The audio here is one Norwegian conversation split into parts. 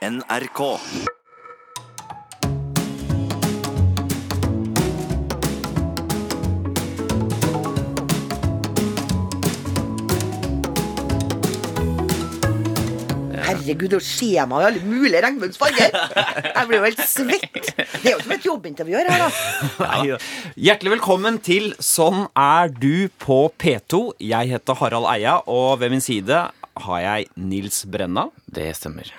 NRK. Herregud, det er skjema i alle mulige regnbuensfarger! Jeg blir jo helt svett. Det er jo som et jobbintervju her, da. Ja. Hjertelig velkommen til Sånn er du på P2. Jeg heter Harald Eia, og ved min side har jeg Nils Brenna. Det stemmer.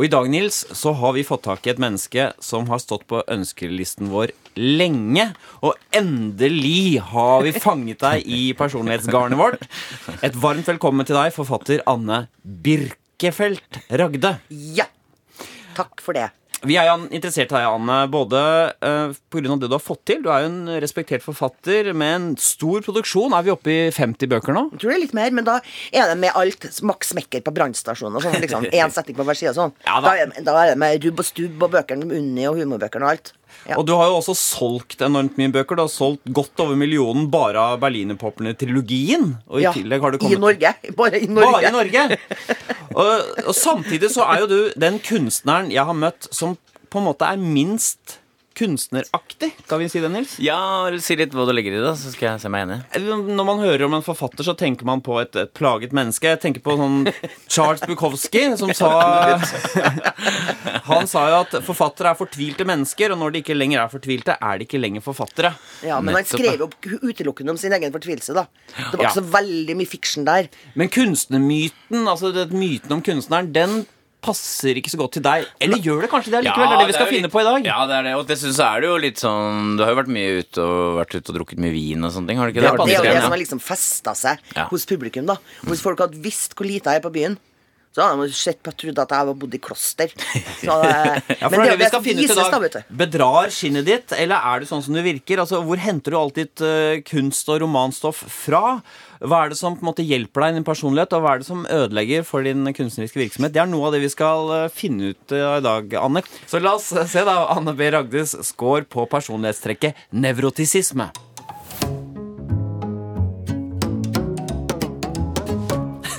Og i dag, Nils, så har vi fått tak i et menneske som har stått på ønskelisten vår lenge. Og endelig har vi fanget deg i personlighetsgarnet vårt. Et varmt velkommen til deg, forfatter Anne Birkefelt Ragde. Ja. Takk for det. Vi er jo interessert deg, Anne, både uh, pga. det du har fått til. Du er jo en respektert forfatter med en stor produksjon. Er vi oppe i 50 bøker nå? Jeg tror det er litt mer, men da er det med alt Max Mekker på brannstasjonen og sånn. Liksom. Én setning på hver side og sånn. Ja, da. da. er, da er det med rubb og stubb og bøkene om Unni og humorbøkene og alt. Ja. Og du har jo også solgt enormt mye bøker. Du har solgt godt over millionen bare av Berlinerpoplene-trilogien. Og i Ja, tillegg har du I Norge. Bare i Norge. Bare i Norge! og, og samtidig så er jo du den kunstneren jeg har møtt som på en måte er minst kunstneraktig. Skal vi si det, Nils? Ja, Si litt hva du legger i det, så skal jeg se meg enig. Når man hører om en forfatter, så tenker man på et, et plaget menneske. Jeg tenker på sånn Charles Bukowski, som sa Han sa jo at forfattere er fortvilte mennesker, og når de ikke lenger er fortvilte, er de ikke lenger forfattere. Ja, men han skrev jo utelukkende om sin egen fortvilelse, da. Det var Ja. ikke så veldig mye fiksjon der. Men kunstnermyten, altså det, myten om kunstneren, den passer ikke så godt til deg. Eller gjør det kanskje det likevel? det er det vi skal det finne litt- på i dag. Ja, det er det. Og dessuten så er det jo litt sånn Du har jo vært mye ute og vært ute og drukket mye vin og sånne ting, har du ikke Det det? Det er jo det Ja. som har liksom festa seg Ja. hos publikum, da. Hos hvis folk hadde visst hvor lite jeg er på byen, så hadde de sett på trodd at jeg hadde bodd i kloster. Så, eh, Ja, men det det vi skal finne ut i dag. Da, Bedrar skinnet ditt, eller er du sånn som du virker? Altså, Hvor henter du alltid uh, kunst- og romanstoff fra? Hva er det som på en måte hjelper deg i din personlighet, og hva er det som ødelegger for din kunstneriske virksomhet? Det er noe av det vi skal eh, finne ut eh, i dag, Anne. Så la oss se da Anne B. Ragdes score på personlighetstrekket nevrotisisme.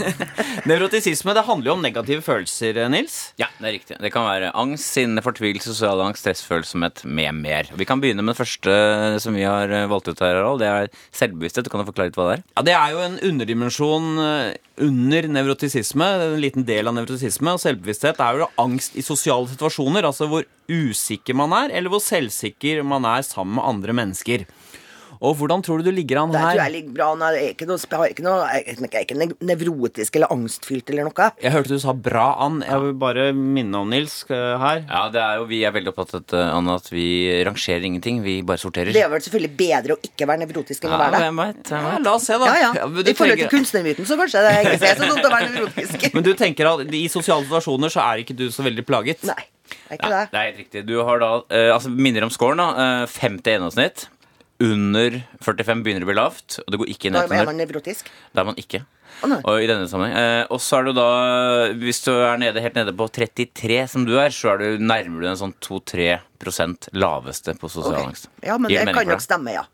Nevrotisisme det handler jo om negative følelser, Nils. Ja, det er riktig. Det kan være angst, sinne, fortvilelse, sosial angst, stressfølsomhet med mer. Vi kan begynne med det første som vi har eh, valgt ut her, Harald. Det er selvbevissthet. Du kan du forklare litt hva det er? Ja, Det er jo en underdimensjon eh, under nevrotisisme. En liten del av nevrotisisme. Og selvbevissthet er jo angst i sosiale situasjoner. Altså hvor usikker man er, eller hvor selvsikker man er sammen med andre mennesker. Og hvordan tror du du ligger an Der tror jeg her? jeg ligger bra. Nei, Jeg er ikke noe, jeg, er ikke noe, jeg, er ikke- nevrotisk eller angstfylt eller noe. Jeg hørte du sa 'bra an'. Jeg vil bare minne om Nils eh, her. Ja, det er jo, Vi er veldig opptatt av Anna, at vi rangerer ingenting. Vi bare sorterer. Det er vel selvfølgelig bedre å ikke være nevrotisk enn å være det. hvem vet, hvem Ja, la oss se, da. Ja, ja. I forhold til kunstnermyten så kanskje det ikke er så dumt å være nevrotisk. men du tenker at i sosiale situasjoner så er ikke du så veldig plaget? Nei, det er ikke Ja, det. det er helt riktig. Du har da, eh, altså minner om scoren, da. Eh, 50 gjennomsnitt. Under 45 begynner å bli lavt, og det går ikke Da ned er man nevrotisk. Det er man ikke. Oh. Og i denne sammenheng. Eh, og så er du da, hvis du er nede, helt nede på 33, som du er, så er du nærmere en sånn 2-3% laveste på sosial okay. angst. Ja, men det kan nok stemme, ja.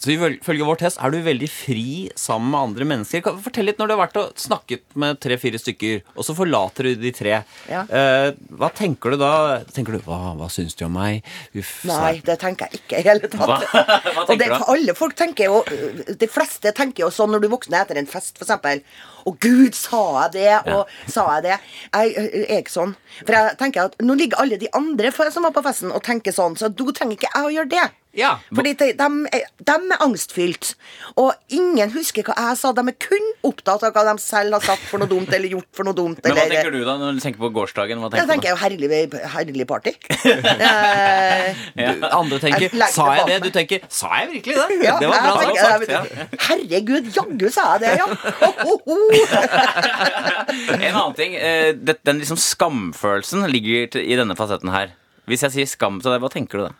Så ifølge vår test er du veldig fri sammen med andre mennesker. Fortell litt når du har vært og snakket med tre-fire stykker, og så forlater du de tre. Ja. Eh, hva tenker du da? Tenker du hva, hva syns du om meg? Uff, Nei, det tenker jeg ikke i hele tatt. Hva, hva Og det, alle folk tenker jo De fleste tenker jo sånn når du våkner etter en fest, eksempel. Å, gud, sa jeg det? Og sa jeg det? Jeg jeg er ikke sånn. For jeg tenker at nå ligger alle de andre som var på festen, og tenker sånn, så da trenger ikke jeg å gjøre det. Ja. Fordi de, de, er, de er angstfylt. Og ingen husker hva jeg sa. De er kun opptatt av hva de selv har sagt for noe dumt, eller gjort for noe dumt. Men hva eller, tenker du da, når du tenker på gårsdagen? Hva Da tenker tenker du? jeg jo herlig, herlig party. Eh, Du, andre tenker Jeg Sa jeg det? Du tenker Sa jeg virkelig det? Ja, det var bra tenker- sagt. Herregud, jaggu sa jeg det, ja. Ho, ho, ho. En annen ting, eh, den liksom skamfølelsen ligger i denne fasetten her. Hvis jeg sier skam til deg, hva tenker du da?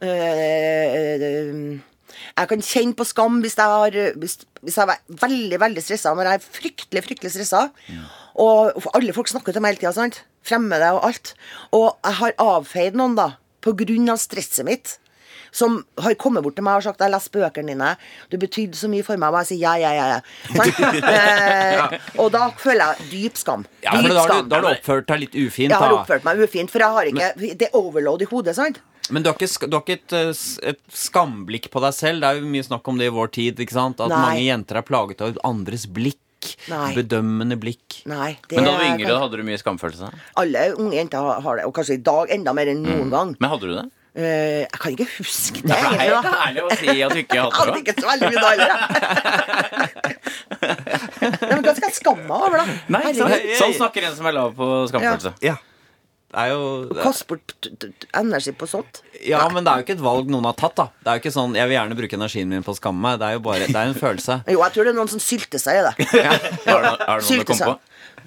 Eh, Jeg kan kjenne på skam hvis jeg har Hvis, jeg er veldig, veldig stressa. Når jeg er fryktelig, fryktelig stressa. Og alle folk snakker til meg hele tida. Fremmede og alt. Og jeg har avfeid noen, da. På grunn av stresset mitt. Som har kommet bort til meg og sagt 'Jeg lest bøkene dine. Du betydde så mye for meg.' Og jeg sier ja, ja, ja. ja. Eh, og da føler jeg dyp skam. Ja, dyp da har, du, da har du oppført deg litt ufint, jeg har oppført meg ufint, for jeg har ikke Det er overload i hodet, sant? Men du har ikke, du har ikke et, eh, et skamblikk på deg selv. Det er jo mye snakk om det i vår tid. ikke sant? At Nei. mange jenter er plaget av andres blikk. Nei. Bedømmende blikk. Nei. Det Men da du var yngre, kan... hadde du mye skamfølelse? Alle unge jenter har- det, og kanskje i dag enda mer enn noen gang. Men hadde du det? Eh, jeg kan ikke huske det. Nei, Det er ærlig å si at du ikke Jeg hadde hadde det. ikke så veldig mye da Nei, men hva skal jeg skamme meg over, da? Nei, ikke. Sånn snakker en som er lav på skamfølelse. Ja. ja er jo Kaste bort energi på sånt. Ja, men det er jo ikke et valg noen har tatt, da. Det er jo ikke sånn 'jeg vil gjerne bruke energien min på å skamme meg'. Det er jo bare Det er en følelse. Jo, jeg tror det er noen som sylter seg i det. Er det, no- er det noen du kom seg. på?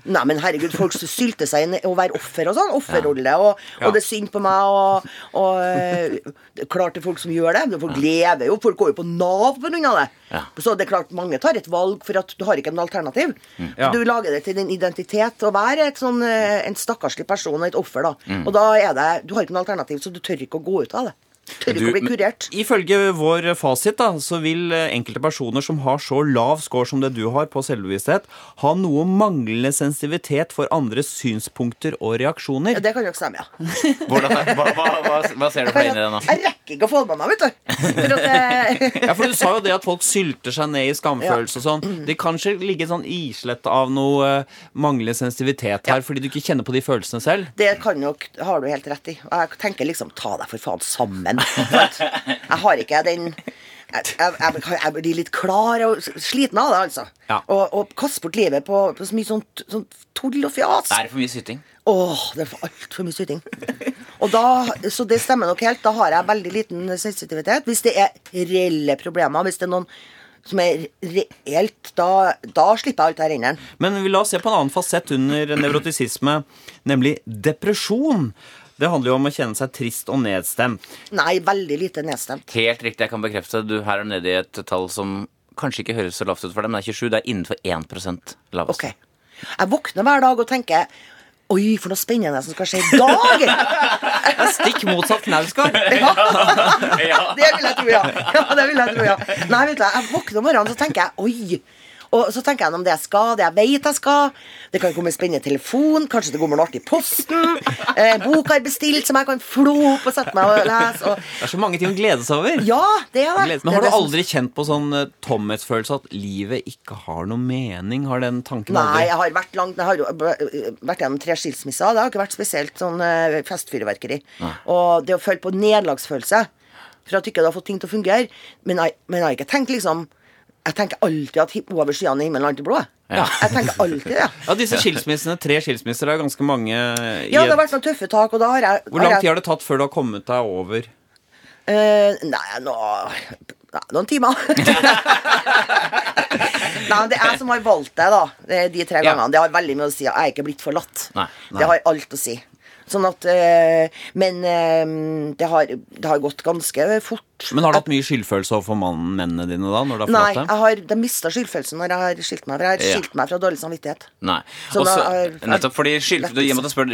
Nei, men herregud, folk sylte seg inn å være offer og sånn. Offerrolle. Og, og det er synd på meg, og, og eh, det er klart det er folk som gjør det. Folk lever jo. Folk går jo på Nav pga. det. Ja. Så det er klart mange tar et valg for at du har ikke en alternativ. Ja. Du lager det til din identitet å være sånn, eh, en stakkarslig person og et offer, da. Mm. Og da er det Du har ikke noe alternativ, så du tør ikke å gå ut av det. Tør ikke å bli kurert. Ifølge vår fasit da, så vil eh, enkelte personer som har så lav score som det du har på selvbevissthet, ha noe manglende sensitivitet for andres synspunkter og reaksjoner. Ja, Det kan jo ikke stemme, ja. Hvordan, hva, hva, hva, hva ser du for deg i det nå? Jeg rekker ikke å få med meg, vet du. For eh, Ja, for Du sa jo det at folk sylter seg ned i skamfølelse og sånn. Det kan kanskje ligge sånn islett av noe eh, manglende sensitivitet her, fordi du ikke kjenner på de følelsene selv. Det kan nok, har du helt rett i. Og jeg tenker liksom, ta deg for faen sammen. Sant? Jeg har ikke den jeg, jeg, jeg, blir litt klar og sliten av det, altså. Ja. Og, og kaste bort livet på, på så mye sånt, sånt tull og fjas. Det er for mye syting. Åh, det er for altfor mye syting. Og da, så det stemmer nok helt. Da har jeg veldig liten sensitivitet. Hvis det er reelle problemer, hvis det er noen som er reelt, da, da slipper jeg alt der inne. Men vi la oss se på en annen fasett under nevrotisisme, nemlig depresjon. Det handler jo om å kjenne seg trist og nedstemt. Nei, veldig lite nedstemt. Helt riktig, jeg kan bekrefte. Du her er nede i et tall som kanskje ikke høres så lavt ut for deg, men det er 27. Det er innenfor 1 lavest. Ok. Jeg våkner hver dag og tenker Oi, for noe spennende som skal skje i dag! Stikk motsatt Knausgård. Ja, det vil jeg tro, ja. ja, det vil jeg tro, ja. Nei, vet du, jeg våkner om morgenen så tenker jeg Oi. Og så tenker jeg om det jeg skal, det jeg vet jeg skal. Det kan komme en spennende telefon. Kanskje det kommer noe artig i posten. Eh, bok har bestilt som jeg kan flå opp og sette meg og lese. Og, Det er så mange ting å glede seg over. ja, det er det. Men har du aldri kjent på sånn eh, tomhetsfølelse at livet ikke har noe mening? Har den tanken Nei, aldri jeg har vært langt Jeg har vært gjennom tre skilsmisser. Det har ikke vært spesielt sånn festfyrverkeri. Og det å føle på nederlagsfølelse for at du ikke har fått ting til å fungere Men jeg, men jeg har ikke tenkt liksom Jeg tenker alltid at over skyene er himmelen alltid blå. Ja. Jeg tenker alltid det. Ja, disse skilsmissene, tre skilsmisser, er ganske mange i Ja, det har vært noen tøffe tak, jeg Hvor lang tid har det tatt før du har kommet deg over? Uh, nei, nå Nei, noen timer. nei, det er jeg som har valgt det, da. er De tre Ja. gangene. Det har veldig mye å si. Jeg er ikke blitt forlatt. Nei, Det har alt å si. Sånn at eh, Men eh, det, har, det har gått ganske fort. Men har du hatt mye skyldfølelse overfor mannen, mennene dine da? Når du har Nei, jeg har de mista skyldfølelsen når jeg har skilt meg. For jeg har Ja. skilt meg fra dårlig samvittighet. Nei. Også, da er- nettopp fordi skyld, du, du spør,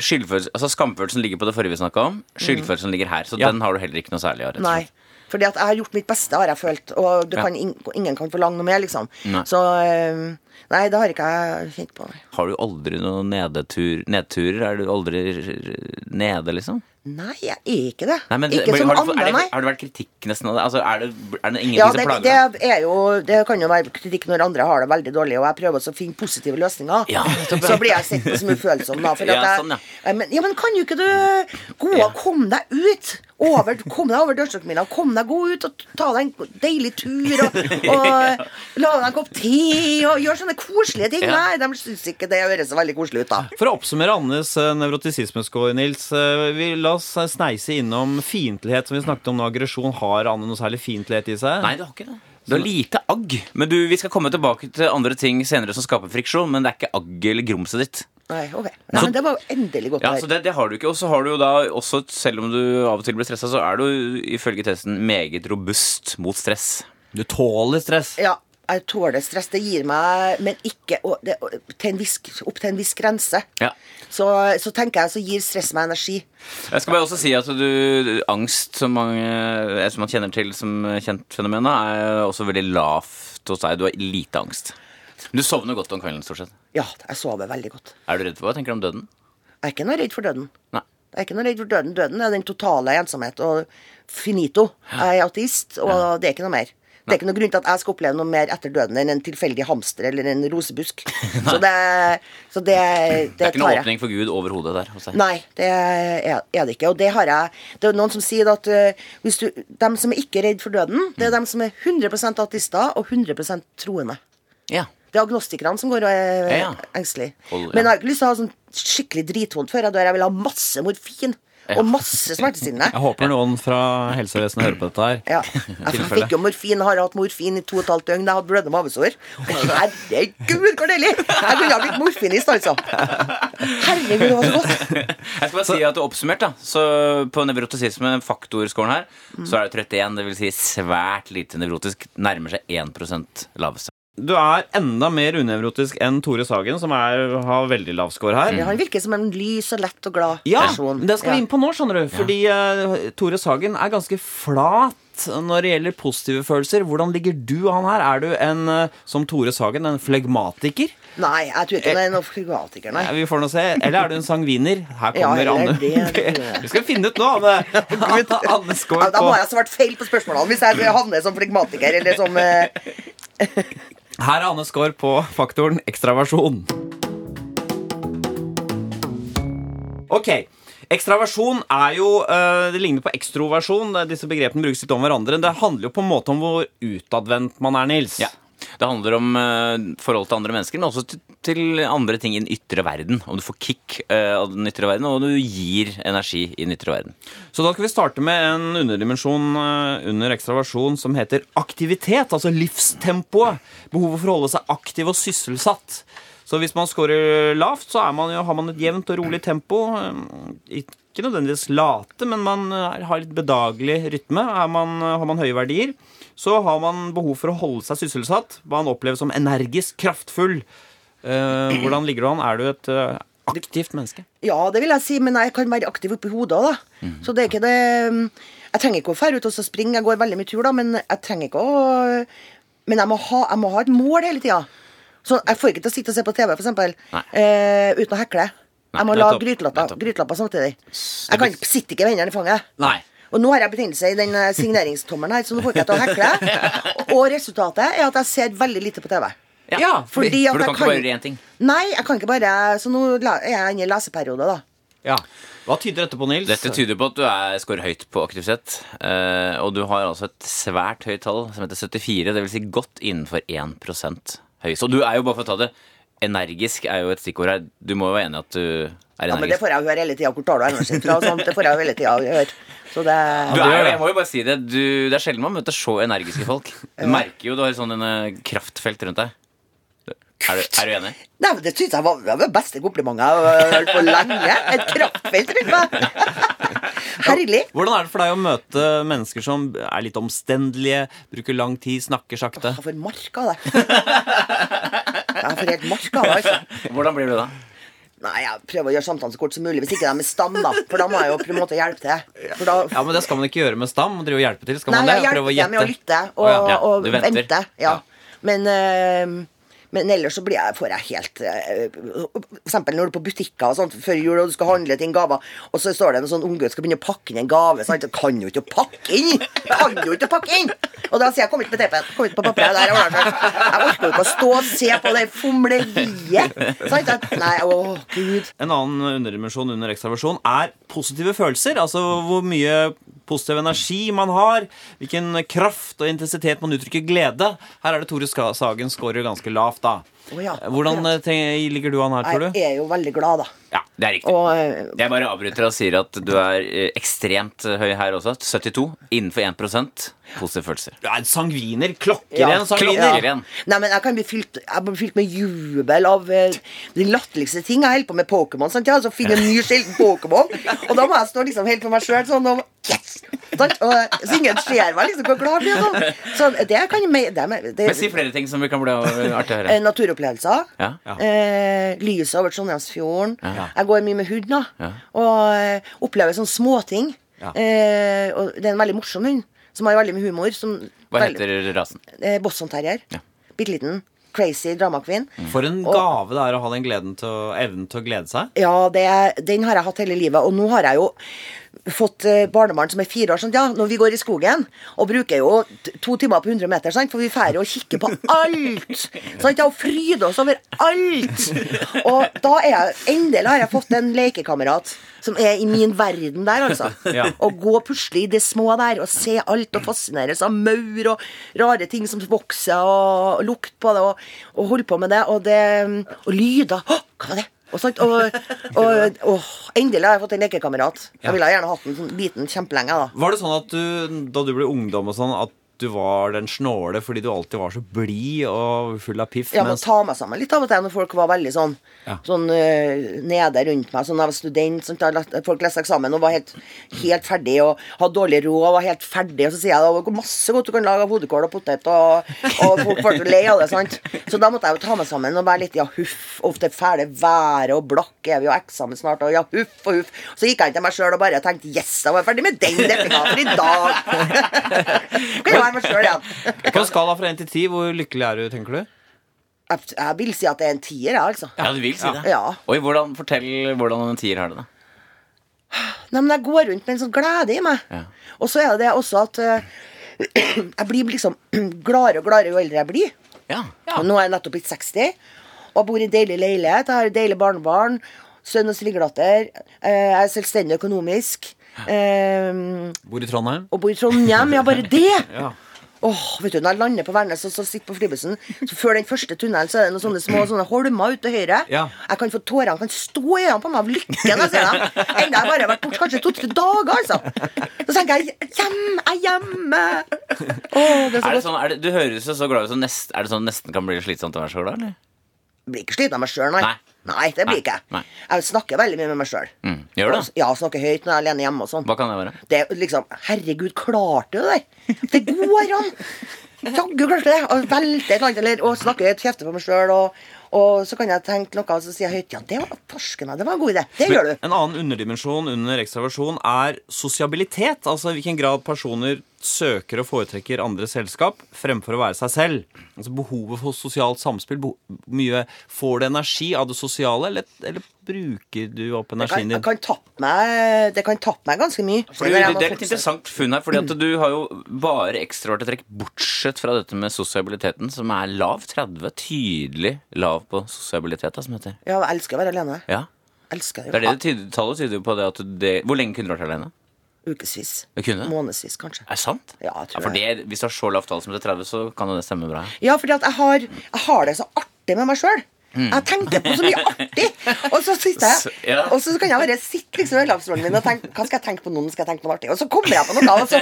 altså Skamfølelsen ligger på det forrige vi snakka om. Skyldfølelsen ligger her. Så Ja. den har du heller ikke noe særlig av. rett og Nei. Fordi at jeg har gjort mitt beste, har jeg følt. Og kan, ingen kan forlange noe mer, liksom. Nei. Så eh, Nei, det har ikke jeg kjent på. Har du aldri noen nedetur, nedturer? Er du aldri nede, liksom? Nei, jeg er ikke det. Nei, men, ikke men, som du, andre, nei. har det vært kritikk nesten av det? Altså, er det, er det ingenting Ja, som det, plager deg? det, er jo, det kan jo være kritikk når andre har det veldig dårlig, og jeg prøver også å finne positive løsninger. Ja, så blir jeg sett på som ufølsom, da. Ja, at jeg, sånn, ja. Men, ja, men kan jo ikke du gå og komme deg ut? Over, kom deg over og kom deg, gå ut og ta deg en deilig tur, og, og la deg en kopp te, og gjør sånne koselige ting. Ja. Nei, de syns ikke det høres så veldig koselig ut, da. For å oppsummere Annes uh, nevrotisismescore, Nils. eh, vi La oss eh, sneise innom fiendtlighet, som vi snakket om nå. Aggresjon. Har Anne noe særlig fiendtlighet i seg? Nei, det har ikke det. Du har lite agg. Men du, vi skal komme tilbake til andre ting senere som skaper friksjon, men det er ikke agg eller grumset ditt. Nei, ok. Nei, men det var jo endelig godt Ja, så høre. det, det har du ikke. Og så har du jo da også, selv om du av og til blir stressa, så er du ifølge testen meget robust mot stress. Du tåler stress. Ja, jeg tåler stress. Det gir meg Men ikke og det, og til en viss, opp til en viss grense. Ja. Så, så tenker jeg så gir stress meg energi. Jeg skal bare også si at du, angst, som, mange, eh, som man kjenner til som kjent fenomen, da, er også veldig lavt hos deg. Du har lite angst. Du sovner godt om kvelden, stort sett. Ja, jeg sover veldig godt. Er du redd for hva? Tenker du om døden? Jeg er ikke noe redd for døden. Nei. Jeg er ikke noe redd for døden. Døden er den totale ensomhet og finito. Jeg er ateist, og det er ikke noe mer. Det er ikke noe grunn til at jeg skal oppleve noe mer etter døden enn en tilfeldig hamster eller en rosebusk. Så det, så det, det, Det er ikke noe åpning for Gud over hodet der? Nei, det er, er det ikke. Og det har jeg Det er noen som sier at uh, hvis du, dem som er ikke redd for døden, det er dem som er 100% ateister og 100% troende. Ja. Det er agnostikerne som går og er Ja, ja. engstelige. Ja. Men jeg har ikke lyst til å ha sånn skikkelig dritvondt før jeg dør. Jeg vil ha masse morfin. Og masse smertestillende. Jeg håper noen fra helsevesenet hører på dette her. Ja. Jeg fikk jo morfin, har hatt morfin i to og et halvt døgn. Jeg hadde blødende mavesår. Herregud, hvor deilig! Jeg kunne ha blitt morfinist, altså. Herregud, det var så godt. Jeg skal bare si at du oppsummert da Så på nevrotisisme, faktorskåren her, så er det 31. Det vil si svært lite nevrotisk. Nærmer seg 1% laveste. Du er enda mer unevrotisk enn Tore Sagen, som er, har veldig lav score her. Ja, han virker som en lys og lett og glad Ja, person. det skal vi inn på nå, skjønner du. Fordi uh, Tore Sagen er ganske flat når det gjelder positive følelser. Hvordan ligger du an her? Er du en, eh, som Tore Sagen, en flegmatiker? Nei, jeg tror ikke han er en flegmatiker, nei. Ja, vi får nå se. Eller er du en sangviner? Her kommer ja, Anne. det- det- Vi skal finne ut nå, Anne. Anne Ja, da må jeg ha svart feil på spørsmålene hvis jeg havner som flegmatiker eller som eh, Her er Anne score på faktoren ekstraversjon. Ok. Ekstraversjon er jo øh, Det ligner på ekstroversjon. Disse begrepene brukes litt om hverandre. Det handler jo på en måte om hvor utadvendt man er, Nils. Ja. Det handler om forholdet forhold til andre mennesker, men også til, til andre ting i den ytre verden. Om du får kick eh, av den ytre verden, og du gir energi i den ytre verden. Så da skal vi starte med en underdimensjon øh, under ekstraversjon som heter aktivitet. Altså livstempoet. Behovet for å holde seg aktiv og sysselsatt. Så hvis man scorer lavt, så man jo, har man et jevnt og rolig tempo. Eh, Ikke nødvendigvis late, men man eh, har litt bedagelig rytme. Man, har man høye verdier, så har man behov for å holde seg sysselsatt. Hva han opplever som energisk, kraftfull. Eh, hvordan ligger du an? Er du et eh, aktivt menneske? Ja, det vil jeg si, men jeg kan være aktiv oppi hodet òg, da. Så det er ikke det Jeg trenger ikke å dra ut og så springe. Jeg går veldig mye tur, da, men jeg trenger ikke å Men jeg må ha, jeg må ha et mål hele tida. Så jeg får ikke til å sitte og se på TV, for eksempel, eh, uten å hekle. Nei, Jeg må lage grytelapper, grytelapper samtidig. Jeg kan ikke sitte ikke med hendene i fanget. Nei. Og nå har jeg betennelse i den eh, signeringstommelen her, så nå får jeg ikke til å hekle. Og resultatet er at jeg ser veldig lite på TV. Ja, Fordi at For du jeg kan ikke bare gjøre én ting. Nei, jeg kan ikke bare Så nå er jeg inne i leseperiode, da. Ja. Hva tyder dette på, Nils? Dette tyder på at du er, scorer høyt på aktivitet. eh, og du har altså et svært høyt tall, som heter 74. Det vil si godt innenfor 1% høy. Så du er jo, bare for å ta det Energisk er jo et stikkord her. Du må jo være enig at du er energisk. Ja, men det får jeg jo høre hele tida. Hvor tar du energien fra? og sånt. Det får jeg jo hele tida høre. Så det Du er jeg må jo bare si det, du, det er sjelden man møter så energiske folk. Du merker jo du har sånn en kraftfelt rundt deg. Er du, er du enig? Nei, men Det syns jeg var det var det beste komplimentet jeg har hørt på lenge. Et kraftfelt rundt meg. Herlig. Hvordan er det for deg å møte mennesker som er litt omstendelige, bruker lang tid, snakker sakte? Jeg får mark av det. Jeg får helt mark av det, altså. Hvordan blir du da? Nei, jeg prøver å gjøre samtalen så kort som mulig. Hvis ikke de er stam, da. For da må jeg jo på en måte hjelpe til. For da Ja, men Det skal man ikke gjøre med stam. Drive og hjelpe til. Skal Nei, man det? jeg Prøve å hjelper dem med å lytte og, oh, ja. Ja, og vente. Ja. Ja. Men, eh, men ellers så blir jeg, får jeg helt eh, For eksempel når du er på butikker og sånt før jul og du skal handle ting gaver, og så står det en sånn unge skal begynne å pakke inn en gave. Sant? Kan jo ikke pakke inn! Kan jo ikke pakke inn! Og da sier jeg 'kom ikke med teipet', kom ikke på papiret der. Jeg orker ikke å stå og se på det fomleriet. Nei, å gud. En annen underdimensjon under ekstraversjon er positive følelser. Altså hvor mye positiv energi man har. Hvilken kraft og intensitet man uttrykker glede. Her er det Tore Sagen scorer ganske lavt, da. Å ja, Hvordan akkurat. eh, ligger du an her, tror du? Jeg er jo veldig glad, da. Ja, det er riktig. Og eh, Jeg bare avbryter og sier at du er eh, ekstremt høy her også. 72. Innenfor 1 positive følelser. Du er en sangviner. Klokker Ja, sangviner. Ja. igjen. Nei, men jeg kan bli fylt, jeg blir fylt med jubel av uh, de latterligste ting. Jeg holder på med Pokémon. sant, ja? Så finner jeg en ny sjelden Pokémon. Og da må jeg stå liksom helt for meg sjøl sånn og Yes! Sant? Og, så ingen ser meg liksom hvor glad jeg blir. Sånn. Så det kan jeg det, er- det, Men si flere ting som vi kan bli artig å eh, høre. Naturopplevelser. Ja. Eh, lyset over Trondheimsfjorden. Ja. Jeg går mye med hund. Ja. Og eh, opplever sånne småting. Ja. Eh, og det er en veldig morsom hund, som har veldig mye humor. Som, Hva veldig- heter rasen? Eh, Boston Terrier. Ja. Bitte liten. Crazy dramakvinn. For en gave det er å ha den gleden til å, evnen til å glede seg. Ja, det, den har jeg hatt hele livet. Og nå har jeg jo fått eh, barnebarn som er fire år. Sånn, ja, når vi går i skogen og bruker jo to timer på 100 meter, sant? for vi drar og kikker på alt. Sant? Ja, og fryder oss over alt. Og da er jeg endelig har jeg fått en lekekamerat som er i min verden der, altså. Ja. Å gå og pusle i det små der og se alt og fascineres av maur og rare ting som vokser, og, lukt på det, og, og holde på med det. Og, det, og lyder. Å, hva var det? Og, sagt, og, og, og endelig har jeg fått en lekekamerat. Jeg ville gjerne hatt en sånn liten kjempelenge. da Var det sånn at du, da du ble ungdom og sånn, at du var den snåle fordi du alltid var så blid og full av piff? Jeg må ta meg sammen litt av og til når folk var veldig sånn Ja. Sånn uh, nede rundt meg. Sånn da jeg var student. Sånn, folk leste eksamen og var helt, helt ferdig og hadde dårlig råd og var helt ferdig. Og så sier jeg det var masse godt du kan lage av hodekål og potet, og, og folk ble lei av det. sant Så da måtte jeg jo ta meg sammen og være litt ja, huff. ofte fæle været og blakk er vi jo eksamen snart, og ja, huff og huff. Så gikk jeg inn til meg sjøl og bare tenkte yes, jeg var ferdig med den dekninga for i dag. kan jeg være meg sjøl igjen. På en skala fra 1 til 10, hvor lykkelig er du, tenker du? Jeg, jeg vil si at det er en tier, jeg, altså. Ja, du vil si det? Ja. Oi, hvordan, Fortell hvordan en tier har det, da. Nei, men jeg går rundt med en sånn glede i meg. Ja. Og så er det det også at uh, jeg blir liksom gladere og gladere jo eldre jeg blir. Ja. Og nå er jeg nettopp blitt 60 og bor i en deilig leilighet. Jeg har et deilig barnebarn. Sønn og svigerdatter. Eh, jeg er selvstendig økonomisk. Eh, Bor i Trondheim? og bor i Trondheim. Ja, bare det! Ja. Åh, vet du, Når jeg lander på Værnes og så sitter på flybussen, så før den første tunnelen så er det noen sånne små sånne holmer ute til høyre. Ja. Jeg kan få Tårene kan stå i øynene på meg av lykken. jeg ser dem. Enda jeg bare har vært borte kanskje to-tre dager, altså. Så tenker jeg hjem, jeg er hjemme. Åh, det er så Er det sånn, er det, du høres jo så glad ut som nest, Er det sånn nesten kan bli slitsomt å være så glad, eller? Jeg blir ikke sliten av meg sjøl, nei. Nei. Nei, det blir ikke jeg. Jeg snakker veldig mye med meg sjøl. Mm. Gjør du? Ja, snakker høyt når jeg er alene hjemme og sånn. Hva kan det være? Det er liksom Herregud, klarte du det der? Det går an! Jaggu klarte det! Og velte et eller annet, og snakke høyt, kjefte på meg sjøl, og, og så kan jeg tenke noe, og så sier jeg høyt Ja, det var farsken meg, det var en god idé. Det gjør du. En annen underdimensjon under ekstraversjon er sosiabilitet. Altså i hvilken grad personer søker og foretrekker andre selskap fremfor å være seg selv. Altså Behovet for sosialt samspill. Mye Får du energi av det sosiale, eller, eller bruker du opp energien din? din? kan tappe meg, det kan tappe meg ganske mye. Fordi, det, det er et interessant funn her, fordi at du har jo bare ekstraordinære trekk, bortsett fra dette med sosialiteten, som er lav. 30. Tydelig lav på sosialitet, som heter. Ja, jeg elsker å være alene. Ja. Elsker Det er det. det det tyder, tallet tyder på det at det Hvor lenge kunne du vært alene? Ukevis. Månedsvis, kanskje. Er det sant? Ja, jeg tror for det, Hvis du har så lavt tall som det er 30, så kan det stemme bra. Ja, fordi at jeg har, jeg har det så artig med meg sjøl. Jeg tenker på så mye artig. Og så sitter jeg ja. Og så kan jeg bare sitte liksom i lavstolen min og tenke Hva skal jeg tenke på nå? Skal jeg tenke på noe artig? Og så kommer jeg på noe, og så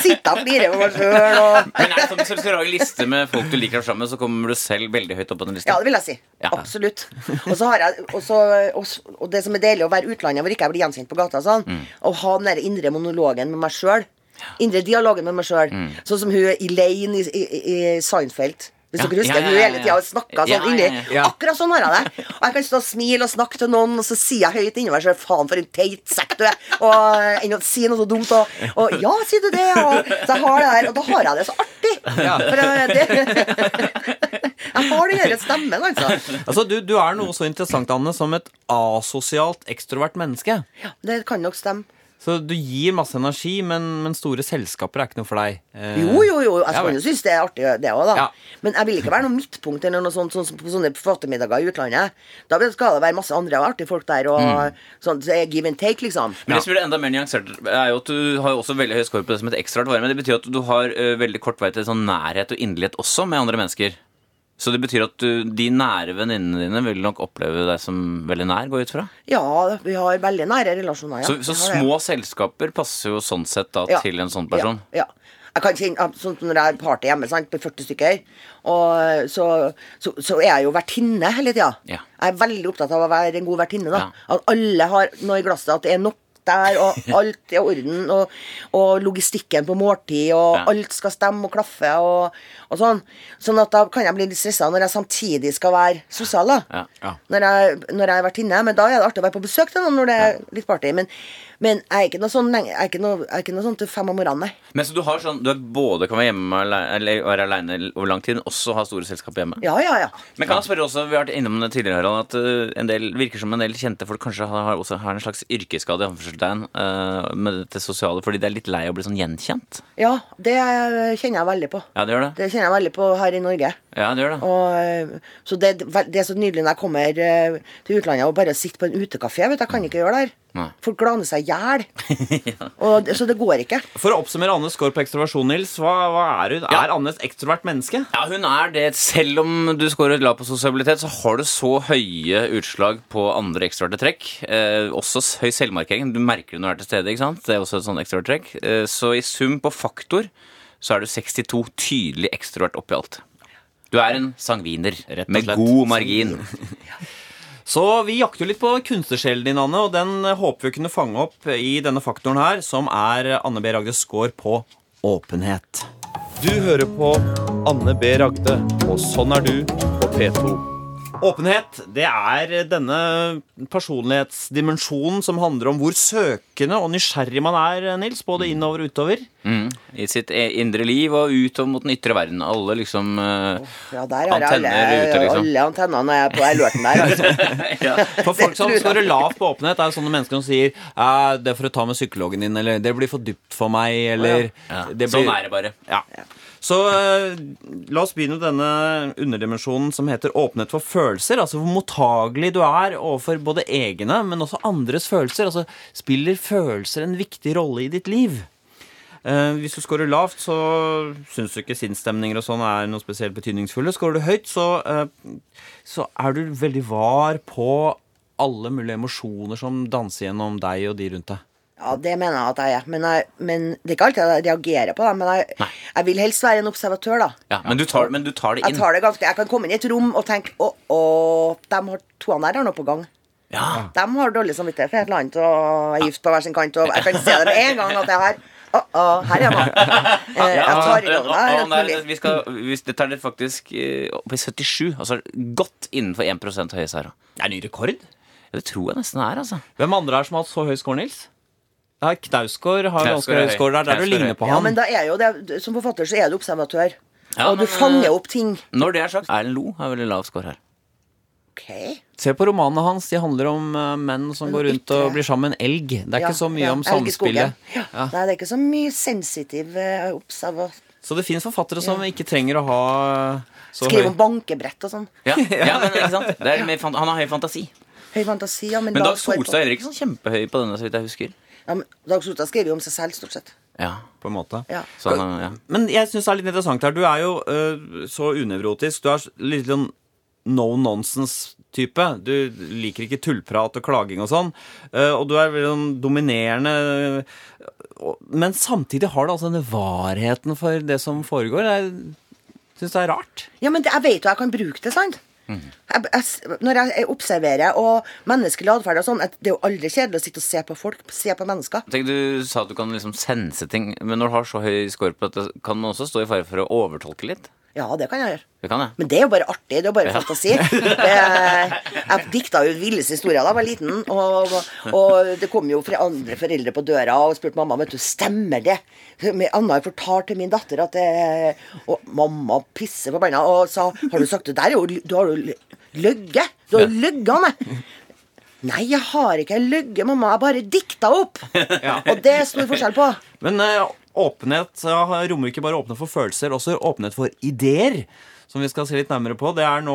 sitter jeg og flirer over meg sjøl. Og... Men er det sånn, Hvis du skal lage liste med folk du liker sammen så kommer du selv veldig høyt opp på den lista? Ja, det vil jeg si. Ja. Absolutt. Og så har jeg også, også, og, det som er deilig å være utlandet, hvor ikke jeg blir gjenkjent på gata, og sånn, Mm. å ha den der indre monologen med meg sjøl. Indre dialogen med meg sjøl. Mm. Sånn som hun Elaine i, i, i Seinfeld. Hvis Ja, dere husker, ja, ja, hele tida snakka sånn inni. Akkurat sånn har jeg det. Og jeg kan stå og smile og snakke til noen, og så sier jeg høyt inni meg sjøl 'faen, for en teit sekk du er', og enn å si noe så dumt, og, og 'ja, sier du det', og så jeg har det der, og da har jeg det så artig. For jeg, det, jeg har den der stemmen, altså. Altså, du, du er noe så interessant, Anne, som et asosialt ekstrovert menneske. Ja, det kan nok stemme. Så du gir masse energi, men, men store selskaper er ikke noe for deg. Eh, Jo, jo, jo. Jeg Ja, kan jo synes det er artig, det òg, da. Ja. Men jeg vil ikke være noe midtpunkt eller noe sånt, sånt på sånne forfattermiddager i utlandet. Da skal det være masse andre artige folk der, og Mm. sånn så give and take, liksom. Men det som gjør det enda mer nyansert, er jo at du har også veldig høy skår på det som et ekstraart vare. Men det betyr at du har uh, veldig kort vei til sånn nærhet og inderlighet også med andre mennesker. Så det betyr at du, de nære venninnene dine vil nok oppleve deg som veldig nær, gå ut fra. Ja, vi har veldig nære relasjoner, ja. Så, så små det. selskaper passer jo sånn sett da Ja. til en sånn person. Ja. ja. Jeg kan kjenne, sånn Når jeg har party hjemme sant, på 40 stykker, og så, så, så er jeg jo vertinne hele tida. Ja. Jeg er veldig opptatt av å være en god vertinne. da. At alle har noe i glasset, at det er nok der, og alt er i orden, og, og logistikken på måltid, og Ja. alt skal stemme og klaffe, og, og sånn. Sånn at da kan jeg bli litt stressa når jeg samtidig skal være sosial, da. Ja. Ja. Når, jeg, når jeg har vært inne. Men da er det artig å være på besøk til noen når det er litt party. Men, men jeg er ikke noe sånn lenge- jeg er ikke noe, jeg er ikke noe sånn til fem om morgenen, nei. Men så du har sånn Du er både kan være hjemme ale- eller være aleine over lang tid, men også ha store selskap hjemme? Ja, ja, ja. Men kan jeg spørre også, Vi har vært innom det tidligere, Harald, at uh, en del, virker som en del kjente folk kanskje har, også har en slags yrkesskade i anførselstegn, uh, med det sosiale, fordi de er litt lei av å bli sånn gjenkjent? Ja, det kjenner jeg veldig på. Ja, det gjør det. Det kjenner jeg veldig på her i Norge. Ja, det gjør det. Og, eh, så det, det er så nydelig når jeg kommer eh, til utlandet og bare sitter på en utekafé. Vet du, Jeg kan ikke gjøre det her. Nei. Folk glaner seg i hjel. ja. Så det går ikke. For å oppsummere Annes score på ekstroversjon, Nils. Hva, hva er hun? Ja. Er Anne et ekstrovert menneske? Ja, hun er det. Selv om du scorer lavt på sosialitet, så har du så høye utslag på andre ekstroverte trekk. Eh, også høy selvmarkering. Du merker det når du er til stede. ikke sant? Det er også et sånt ekstrovert trekk. Eh, så i sum på faktor så er du 62 tydelig ekstrovert oppi alt. Du er en sangviner Rett og med slett. god margin. Så vi jakter jo litt på kunstnersjelen din, Anne, og den eh, håper vi å kunne fange opp i denne faktoren her, som er Anne B. Ragdes score på åpenhet. Du hører på Anne B. Ragde, og sånn er du på P2. Åpenhet det er denne personlighetsdimensjonen som handler om hvor søkende og nysgjerrig man er, Nils. Både innover og utover. Mm. I sitt e- indre liv og utover mot den ytre verden. Alle liksom uh, Ja, der har antenner alle, ute, liksom. alle antennene er på jeg lørten der. Altså. For folk som står lavt på åpenhet, er sånne mennesker som sier eh, det er for å ta med psykologen din, eller det blir for dypt for meg, eller ja. det blir... Sånn er det bare. Ja. Så uh, la oss begynne denne underdimensjonen som heter åpenhet for følelser. Altså hvor mottagelig du er overfor både egne, men også andres følelser. Altså spiller følelser en viktig rolle i ditt liv? Eh, hvis du scorer lavt, så syns du ikke sinnsstemninger og sånn er noe spesielt betydningsfulle. Scorer du høyt, så, eh, så er du veldig var på alle mulige emosjoner som danser gjennom deg og de rundt deg. Ja, det mener jeg at jeg er. Men, jeg, men det er ikke alltid jeg reagerer på det. Men jeg, jeg vil helst være en observatør, da. Ja, men, du tar, men du tar det Jeg, inn. tar det ganske, jeg kan komme inn i et rom og tenke Å, å, de har to der har noe på gang. Ja. De har dårlig samvittighet for et eller annet og er gift på hver sin kant. Og jeg kan se det med en gang at det her Å, å, her er man. Eh, Jeg tar i Ja, ja, vi skal, hvis det tar det faktisk eh, opp i 77. Altså godt innenfor 1 høye seire. Det er ny rekord. Ja, det tror jeg nesten det er, altså. Hvem andre er som har hatt så høy score, Nils? Ja, Knausgård har ganske er høy score. Det der. Der du er ligner på Ja, han. men da er jo det Som forfatter så er du observatør. Ja, og du men, fanger opp ting. Når det er sagt, Erlend Lo har veldig lav score her. Ok. Se på romanene hans. De handler om eh, menn som går rundt og blir sammen med en elg. Det er Ja, ikke så mye ja, om samspillet. Ja. Ja. Nei, det er ikke så mye sensitiv eh, observa... Så det fins forfattere som ikke trenger å ha så Skrive høy om bankebrett og sånn. Ja, ja men ikke sant? Det er mer, han har høy fantasi. Høy fantasi, ja, men, Men Dag Solstad er heller ikke sånn kjempehøy på denne, så vidt jeg husker. Ja, men Dag Solstad skriver jo om seg selv, stort sett. Ja, på en måte. Ja. så han, ja. Men jeg syns det er litt interessant her. Du er jo uh, så unevrotisk. Du er litt sånn no nonsense-type. Du liker ikke tullprat og klaging og sånn. Eh, og du er veldig sånn dominerende. Men samtidig har du altså denne varheten for det som foregår. Jeg syns det er rart. Ja, men det, jeg vet jo jeg kan bruke det, sant? Mhm. Jeg, jeg, når jeg observerer og menneskelig atferd og sånn at Det er jo aldri kjedelig å sitte og se på folk, se på mennesker. Tenk, Du sa at du kan liksom sense ting, men når du har så høy score på dette, kan man også stå i fare for å overtolke litt? Ja, det kan jeg gjøre. Det kan jeg. Men det er jo bare artig. Det er jo bare fantasi. Det, jeg dikta jo villeste historier da jeg var liten. Og, og det kom jo fra andre foreldre på døra og spurte mamma vet du, stemmer det. Anna har fortalt til min datter at det Og mamma pisser forbanna og sa Har du sagt det der? er Du har jo løyet. Du har jo løyet, Anne. Nei, jeg har ikke løyet, mamma. Jeg bare dikta opp. Og det er stor forskjell på. Men eh, åpenhet ja, rommer ikke bare åpenhet for følelser, også åpenhet for ideer. Som vi skal se litt nærmere på. Det er nå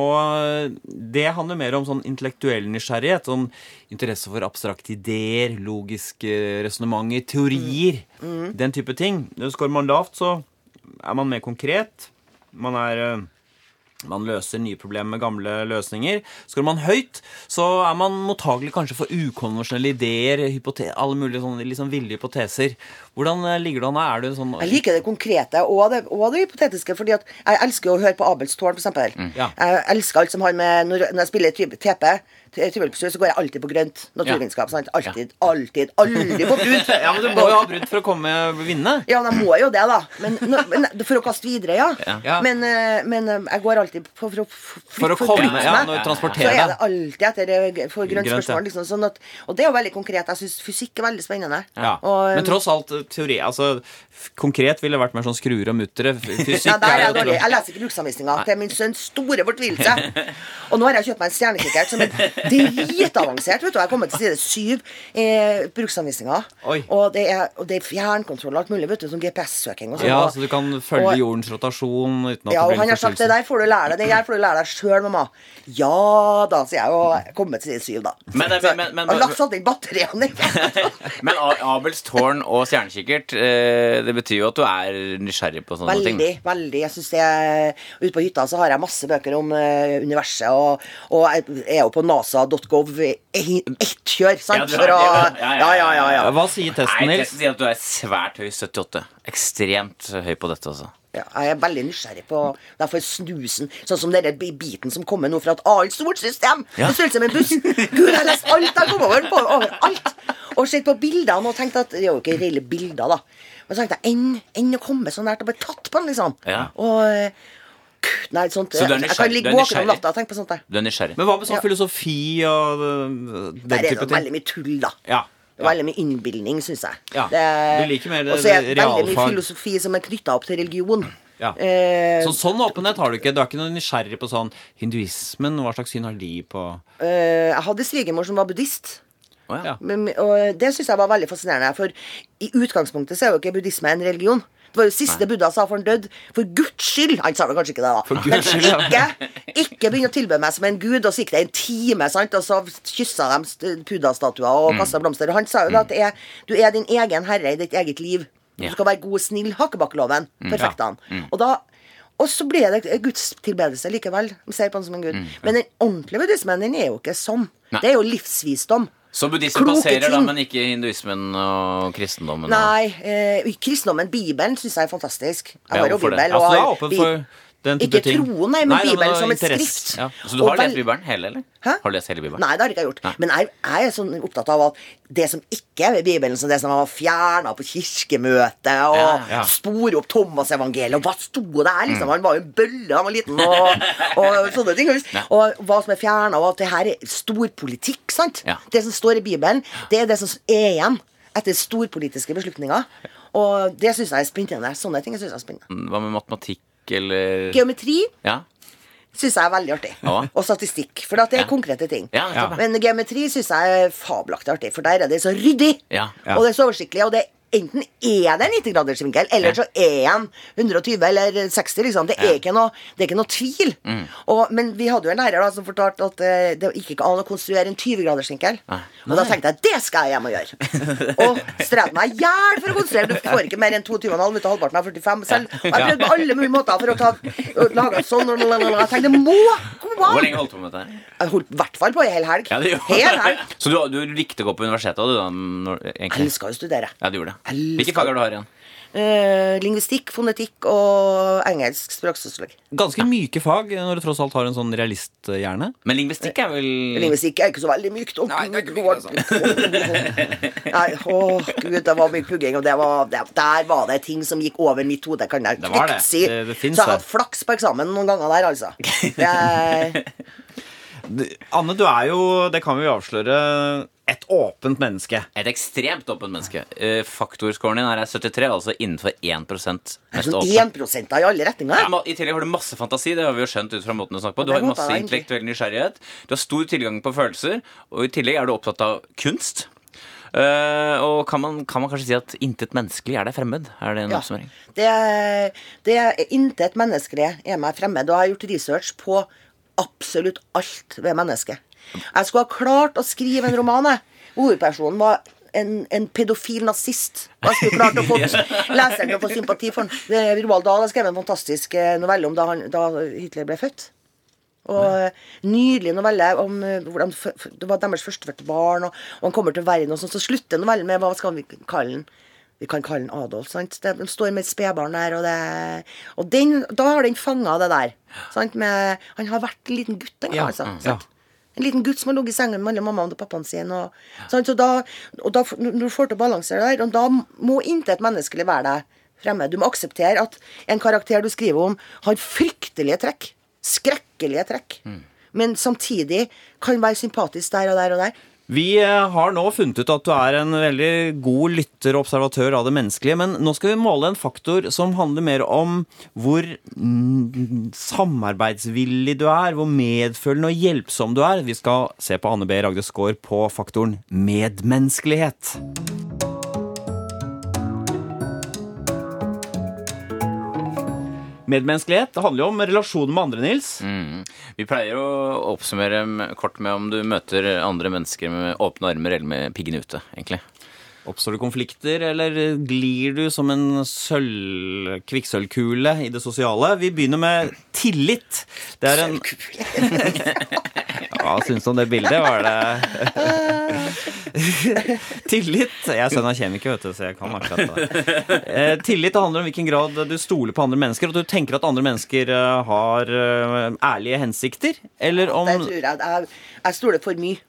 Det handler mer om sånn intellektuell nysgjerrighet. Sånn interesse for abstrakte ideer, logiske resonnementer, teorier. Den type ting. Skårer man lavt, så er man mer konkret. Man er eh, man løser nye problemer med gamle løsninger. Skårer man høyt, så er man mottagelig kanskje for ukonvensjonelle ideer, alle mulige sånne liksom ville hypoteser. Hvordan eh, ligger du an? Er du sånn Jeg liker det konkrete og det, og det hypotetiske, fordi at jeg elsker å høre på Abels tårn, Mm. Ja. Jeg elsker alt som har med Når, jeg spiller type TP, trivelpstur, så går jeg alltid på grønt. Naturvitenskap. sant? Alltid, alltid, aldri på brunt. Ja, men Du må jo ha brudd for å komme vinne. Ja, men jeg må jo det, da. Men, men for å kaste videre, ja. Ja. Men, eh, men eh, jeg går alltid på for å flytte For å komme, ja, når du Så er det alltid etter eh, for grønt Grønt, spørsmål. Liksom, sånn at, og det er jo veldig konkret. Jeg syns fysikk er veldig spennende. Ja. Og, Men tross alt eh, teori altså, Konkret ville det vært mer sånn skruer og muttere. Fysikk ja, der er er jeg jo dårlig. Jeg leser ikke bruksanvisninga til min sønns store fortvilelse. Og nå har jeg kjøpt meg en stjernekikkert som er dritavansert. vet du. Jeg har kommet til side syv i bruksanvisninga. Og det er, og det er fjernkontroll og alt mulig, vet du, som GPS-søking og sånn. Ja, så du kan følge og- jordens rotasjon uten at Ja, og han har sagt det der får du lære deg Det der får du lære deg sjøl, mamma. Ja da, sier jeg, og jeg er kommet til side syv, da. Men- men- men- men- lagt satt inn batteriene. Men Abels tårn og stjernekikkert, eh, det betyr jo at du er nysgjerrig på sånne ting. Veldig, veldig. Jeg syns det er, Ute på hytta så har jeg masse bøker om eh, universet, og, og jeg er jo på nasa.gov ett kjør, sant? Det, ja. Ja, ja. Hva sier testen, Nils? testen sier at du er svært høy 78. Ekstremt høy på dette, altså. Ja, jeg er veldig nysgjerrig på Derfor snusen. Sånn som denne bi- biten som kommer nå fra et annet stort system. Ja. Det ser med som en buss. Gud, jeg har lest alt jeg kom over på overalt. Og sett på bildene og tenkt at Det er jo ikke reelle bilder, da. Men så tenkte jeg enn enn å komme så nært og bli tatt på den, liksom. Ja. Og eh, nei, sånt Så du er Jeg kan ligge våken om natta og tenke på sånt der. Du er nysgjerrig. Men hva med sånn Ja. filosofi og den type ting? Der er det veldig mye tull, da. Ja. Det er Veldig mye innbilning, syns jeg. Ja. Det- Du liker mer realfag. Og så er det veldig mye filosofi som er knytta opp til religion. Ja. Eh, Så sånn åpenhet har du ikke. Du er ikke noe nysgjerrig på sånn hinduismen. Hva slags syn har de på eh, jeg hadde svigermor som var buddhist. Å, ja. Ja. Og det syns jeg var veldig fascinerende. For i utgangspunktet så er jo ikke buddhisme en religion. Det var jo siste Buddha sa for han døde. For Guds skyld! Han sa vel kanskje ikke det, da. For Guds skyld, ja. ikke, ikke begynn å tilbe meg som en gud. Og så gikk det en time, sant? og så kyssa de st- Buddha-statuer og Mm. kasta blomster. Og han sa jo da at det er, du er din egen herre i ditt eget liv. Du skal være god og snill. Hakkebakkeloven. Mm. Perfekt han. Og da og så ble det gudstilbedelse likevel. De ser på han som en gud. Men den ordentlige buddhismen den er jo ikke sånn. Mm. Nei. Det er jo livsvisdom. Så buddhismen Kloke passerer, da, men ikke hinduismen og kristendommen? Nei, eh, kristendommen, Bibelen, syns jeg er fantastisk. Jeg Ja, har jo? Bibel. Ja, så og er har åpen for Ikke ting? troen, nei, men Nei, Bibelen som et skrift. Ja. Så du har lest Bibelen hele, eller? Hæ? Har du lest hele Bibelen? Nei, det har jeg ikke gjort. Nei. Men jeg, jeg er sånn opptatt av at det som ikke er Bibelen, som det som var fjerna på kirkemøtet, og Ja, ja. spore opp Thomas-evangeliet, og hva sto der? Liksom? Han var jo en bølle, han var liten, og, og sånne ting. Og hva som er fjerna, og at det her er storpolitikk, sant? Ja. Det som står i Bibelen, det er det som er igjen etter storpolitiske beslutninger. Og det syns jeg er spennende. Sånne ting synes jeg er spennende. Hva med matematikk, eller Geometri Ja? syns jeg er veldig artig. Ja. Og statistikk. For det er Ja. konkrete ting. Men geometri syns jeg er fabelaktig artig, for der er det så ryddig. Ja. Ja. Og det er så oversiktlig. Og det enten er det en 90-gradersvinkel, eller så er han 120 eller 60. liksom Det er, Ja. Mm. noe, det er ikke noe tvil. Og, men vi hadde jo en lærer da som fortalte at eh, det gikk ikke an å konstruere en 20-gradersvinkel. Og da tenkte jeg det skal jeg hjem og gjøre. og strevde meg i hjel for å konstruere. Du får ikke mer enn 22,5 ut av halvparten av 45 selv. Og jeg prøvde på alle mulige måter for å ta, lage sånn. Og jeg tenkte det må gå Hvor lenge holdt du på med dette? Jeg holdt i hvert fall på ei hel helg. Ja, Hel helg. Så du, du likte å gå på universitetet, du, da? Når, Jeg elska å studere. Ja, du gjorde det. Elsker- Hvilke fag har du har igjen? Uh, lingvistikk, fonetikk og engelsk språksosiolog. Ganske myke fag når du tross alt har en sånn realisthjerne. Men lingvistikk er vel Lingvistikk er ikke så veldig mykt. Oh, Nei, det er ikke Gud, Nei, å gud, det var mye pugging, og det var, det, der var det ting som gikk over mitt hode, kan jeg Det trygt si. Det- det så jeg har hatt flaks på eksamen noen ganger der, altså. Det er, Anne, du er jo, det kan vi jo avsløre, et åpent menneske. et ekstremt åpent menneske. Eh, Faktorscoren din her er 73, altså innenfor 1 mest sånn åpen. 1 i alle retninger. Ja, I tillegg har du masse fantasi. Det har vi jo skjønt ut fra måten du snakker på. Du har masse intellektuell nysgjerrighet. Du har stor tilgang på følelser, og i tillegg er du opptatt av kunst. Uh, og kan man, kan man kanskje si at intet menneskelig er deg fremmed? Er det en Ja. oppsummering? Det, det er intet menneskelig er meg fremmed, og jeg har gjort research på absolutt alt ved mennesket. Jeg skulle ha klart å skrive en roman, jeg. Hovedpersonen var en, en pedofil nazist. Jeg skulle klart å få leseren til å få sympati for den. Roald Dahl har skrevet en fantastisk eh, novelle om da, han, da Hitler ble født. Og eh, Nydelig novelle om eh, hvordan det var deres førstefødte barn, og, og han kommer til verden, og sånn, så slutter novellen med Hva skal vi kalle den? Vi kan kalle den Adolf. sant? Det, står med et spedbarn der, og, det, og den, da har den fanga det der. Sant? Med, han har vært en liten gutt en gang, Ja, altså. sant? Ja. En liten gutt som har ligget i sengen med alle mammaen og pappaen sin. Og, sant? Så da, og da, når du får til å balansere det der, og da må intet menneskelig være deg fremme. Du må akseptere at en karakter du skriver om, har fryktelige trekk. Skrekkelige trekk. Men samtidig kan være sympatisk der og der og der. Vi eh, har nå funnet ut at du er en veldig god lytter og observatør av det menneskelige, men nå skal vi måle en faktor som handler mer om hvor mm, samarbeidsvillig du er, hvor medfølende og hjelpsom du er. Vi skal se på Anne B. Ragde Skaar på faktoren medmenneskelighet. Medmenneskelighet det handler jo om relasjonen med andre, Nils. Mm. Vi pleier å oppsummere kort med om du møter andre mennesker med åpne armer eller med piggene ute, egentlig. Oppstår det konflikter, eller glir du som en sølv, kvikksølvkule i det sosiale? Vi begynner med tillit. Det er en Hva syns du om det bildet? Var det Tillit Jeg er sønn av kjemiker, vet du, så jeg kan akkurat det. Eh, tillit handler om hvilken grad du stoler på andre mennesker, og at du tenker at andre mennesker eh, har eh, ærlige hensikter, eller om Det tror jeg. Jeg, jeg stoler for mye.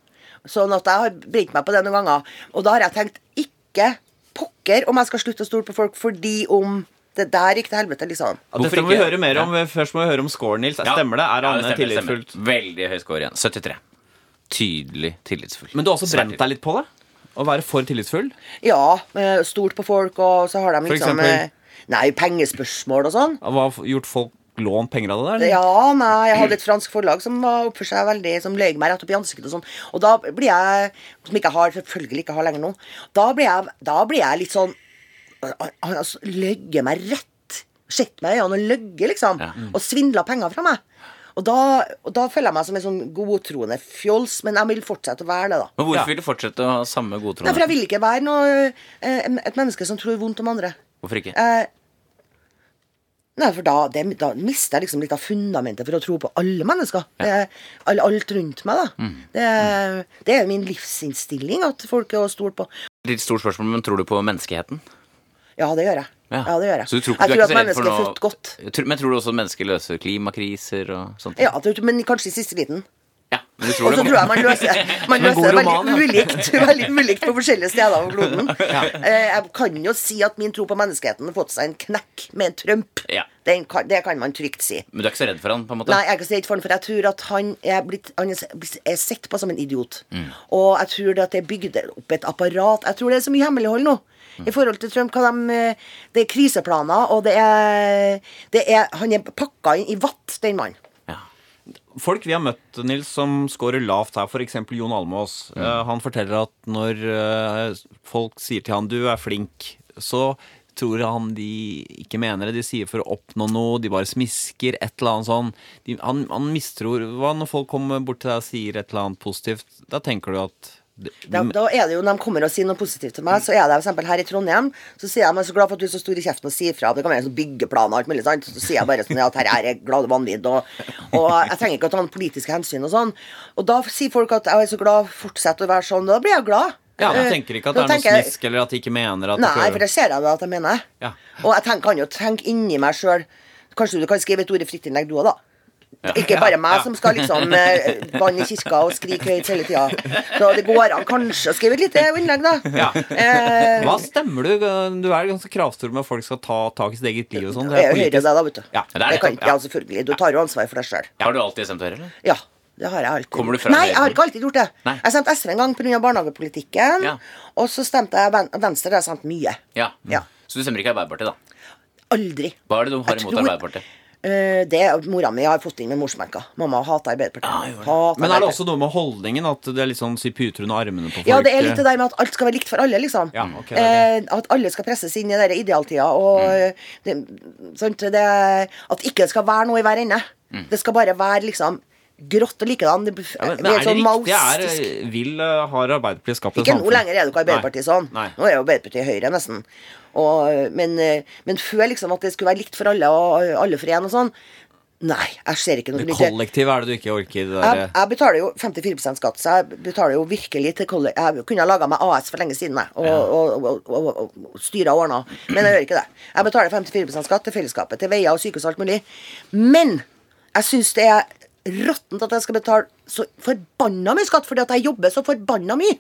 Sånn at jeg har brent meg på det noen ganger. Og da har jeg tenkt ikke pokker om jeg skal slutte å stole på folk fordi om det der gikk til helvete, liksom. Ja, Dette må vi høre mer om. Først må vi høre om score, Nils. Stemmer det? Er Ja, Anne stemmer, tillitsfullt? stemmer. Veldig høy score igjen. 73. Tydelig tillitsfull. Men du har også brent deg litt på det? Å være for tillitsfull? Ja, eh, stolt på folk, og så har de liksom eh, Nei, pengespørsmål og sånn. Hva har gjort folk lånt penger av det der? Ja, nei, jeg hadde et fransk forlag som var oppførte seg veldig Som løy meg rett opp i ansiktet og sånn. Og da blir jeg Som ikke har, selvfølgelig ikke har lenger nå. Da blir jeg, da blir jeg litt sånn Han altså løyet meg rett. Sett meg i øynene og løyet, liksom. Ja. Og svindler penger fra meg. Og da, og da føler jeg meg som en sånn godtroende fjols, men jeg vil fortsette å være det, da. Men hvorfor Ja. vil du fortsette å ha samme godtroende? Nei, for jeg vil ikke være noe, eh, et menneske som tror vondt om andre. Hvorfor ikke? Eh, nei, for da, det, da mister jeg liksom litt av fundamentet for å tro på alle mennesker. Det, er all, alt rundt meg, da. Mm. Det, det er min livsinnstilling at folk er å stole på. Litt stort spørsmål, men tror du på menneskeheten? Ja, det gjør jeg. Ja, det gjør jeg. Så du tror jeg du tror at mennesket er født godt. Men tror du også at mennesker løser klimakriser og sånt? Ja, men kanskje i siste liten. Ja, men du tror Og så tror jeg man løser, man løser det veldig ja. ulikt, veldig ulikt på forskjellige steder av kloden. Ja. Jeg kan jo si at min tro på menneskeheten har fått seg en knekk med en Trump. Ja. Kan, det kan man trygt si. Men du er ikke så redd for han, på en måte? Nei, jeg er ikke så redd for han, for jeg tror at han er blitt Han er sett på som en idiot. Og jeg tror det at det er bygd opp et apparat Jeg tror det er så mye hemmelighold nå. I forhold til Trump, hva de, eh, Det er kriseplaner, og det er, det er Han er pakka inn i vatt, den mannen. Folk vi har møtt, Nils, som scorer lavt her, f.eks. Jon Almås. Mm. han forteller at når eh, folk sier til han 'du er flink', så tror han de ikke mener det. De sier for å oppnå noe, de bare smisker, et eller annet sånn. De, han, han mistror Hva når folk kommer bort til deg og sier et eller annet positivt? Da tenker du at de, Da, da er det jo, Når de kommer og sier noe positivt til meg, så er det eksempel her i Trondheim. Så sier de jeg er så glad for at du er så stor i kjeften og sier fra. Det kan være en sånn byggeplan og alt mulig. sånt. Så sier jeg bare sånn at her er jeg glad vanvidd. Og, og jeg trenger ikke å ta noen politiske hensyn og sånn. Og da sier folk at jeg er så glad, fortsett å være sånn. Da blir jeg glad. Ja, jeg De tenker ikke at det er noe snisk, eller at de ikke mener at Nei, for det ser jeg da at jeg mener. Ja. Og jeg tenker, kan jo tenke inni meg sjøl Kanskje du kan skrive et ord i fritt innlegg, du òg, da. Ikke bare meg som skal liksom banne i kirka og skrike høyt hele tida. Så det går an kanskje å skrive et lite innlegg, da. Ja. Eh, Hva stemmer du? Du er ganske kravstor med at folk skal ta tak i sitt eget liv og sånn. jeg er jo da, vet du. Ja, det er det kan ikke jeg, selvfølgelig. Du tar jo ansvar for deg sjøl. Har du alltid stemt Høyre, eller? Ja. Det har jeg alltid. Kommer du fra Nei, jeg har ikke alltid gjort det. Nei. Jeg stemte SV en gang pga. barnehagepolitikken. Ja. Og så stemte jeg Venstre. Det har jeg stemt mye. Ja. Ja. Så du stemmer ikke Arbeiderpartiet, da? Aldri. Hva er det du har Jeg imot tror- Arbeiderpartiet? Eh, det Mora mi har fått inn med morsmerka. Mamma hater Arbeiderpartiet. Hater Men er det også noe med holdningen? At det er litt sånn si puter under armene på folk? Ja, det er litt det der med at alt skal være likt for alle, liksom. Ja, okay, det er eh, at alle skal presses inn i den idealtida. Og Mm. det, det, at ikke det skal være noe i hver ende. Det skal bare være liksom grått og likedan. Det, Mm. Ja, men, men er det sånn riktig? Er, vil, har Arbeiderpartiet skapt et Ikke nå lenger er det ikke Arbeiderpartiet sånn. Nei. Nå er jo Arbeiderpartiet Høyre, nesten. Og, men, eh, men før liksom at det skulle være likt for alle og alle for én og sånn. Nei, jeg ser ikke noe Det grunn kollektive er det du ikke orker? Det jeg, der, jeg betaler jo 54 skatt, så jeg betaler jo virkelig til kollektiv Jeg kunne ha laga meg AS for lenge siden, jeg, og, ja. og, og, og, og styra og ordna. Men jeg gjør ikke det. Jeg betaler 54% skatt til fellesskapet, til veier og sykehus og alt mulig. Men jeg syns det er råttent at jeg skal betale så forbanna mye skatt fordi at jeg jobber så forbanna mye.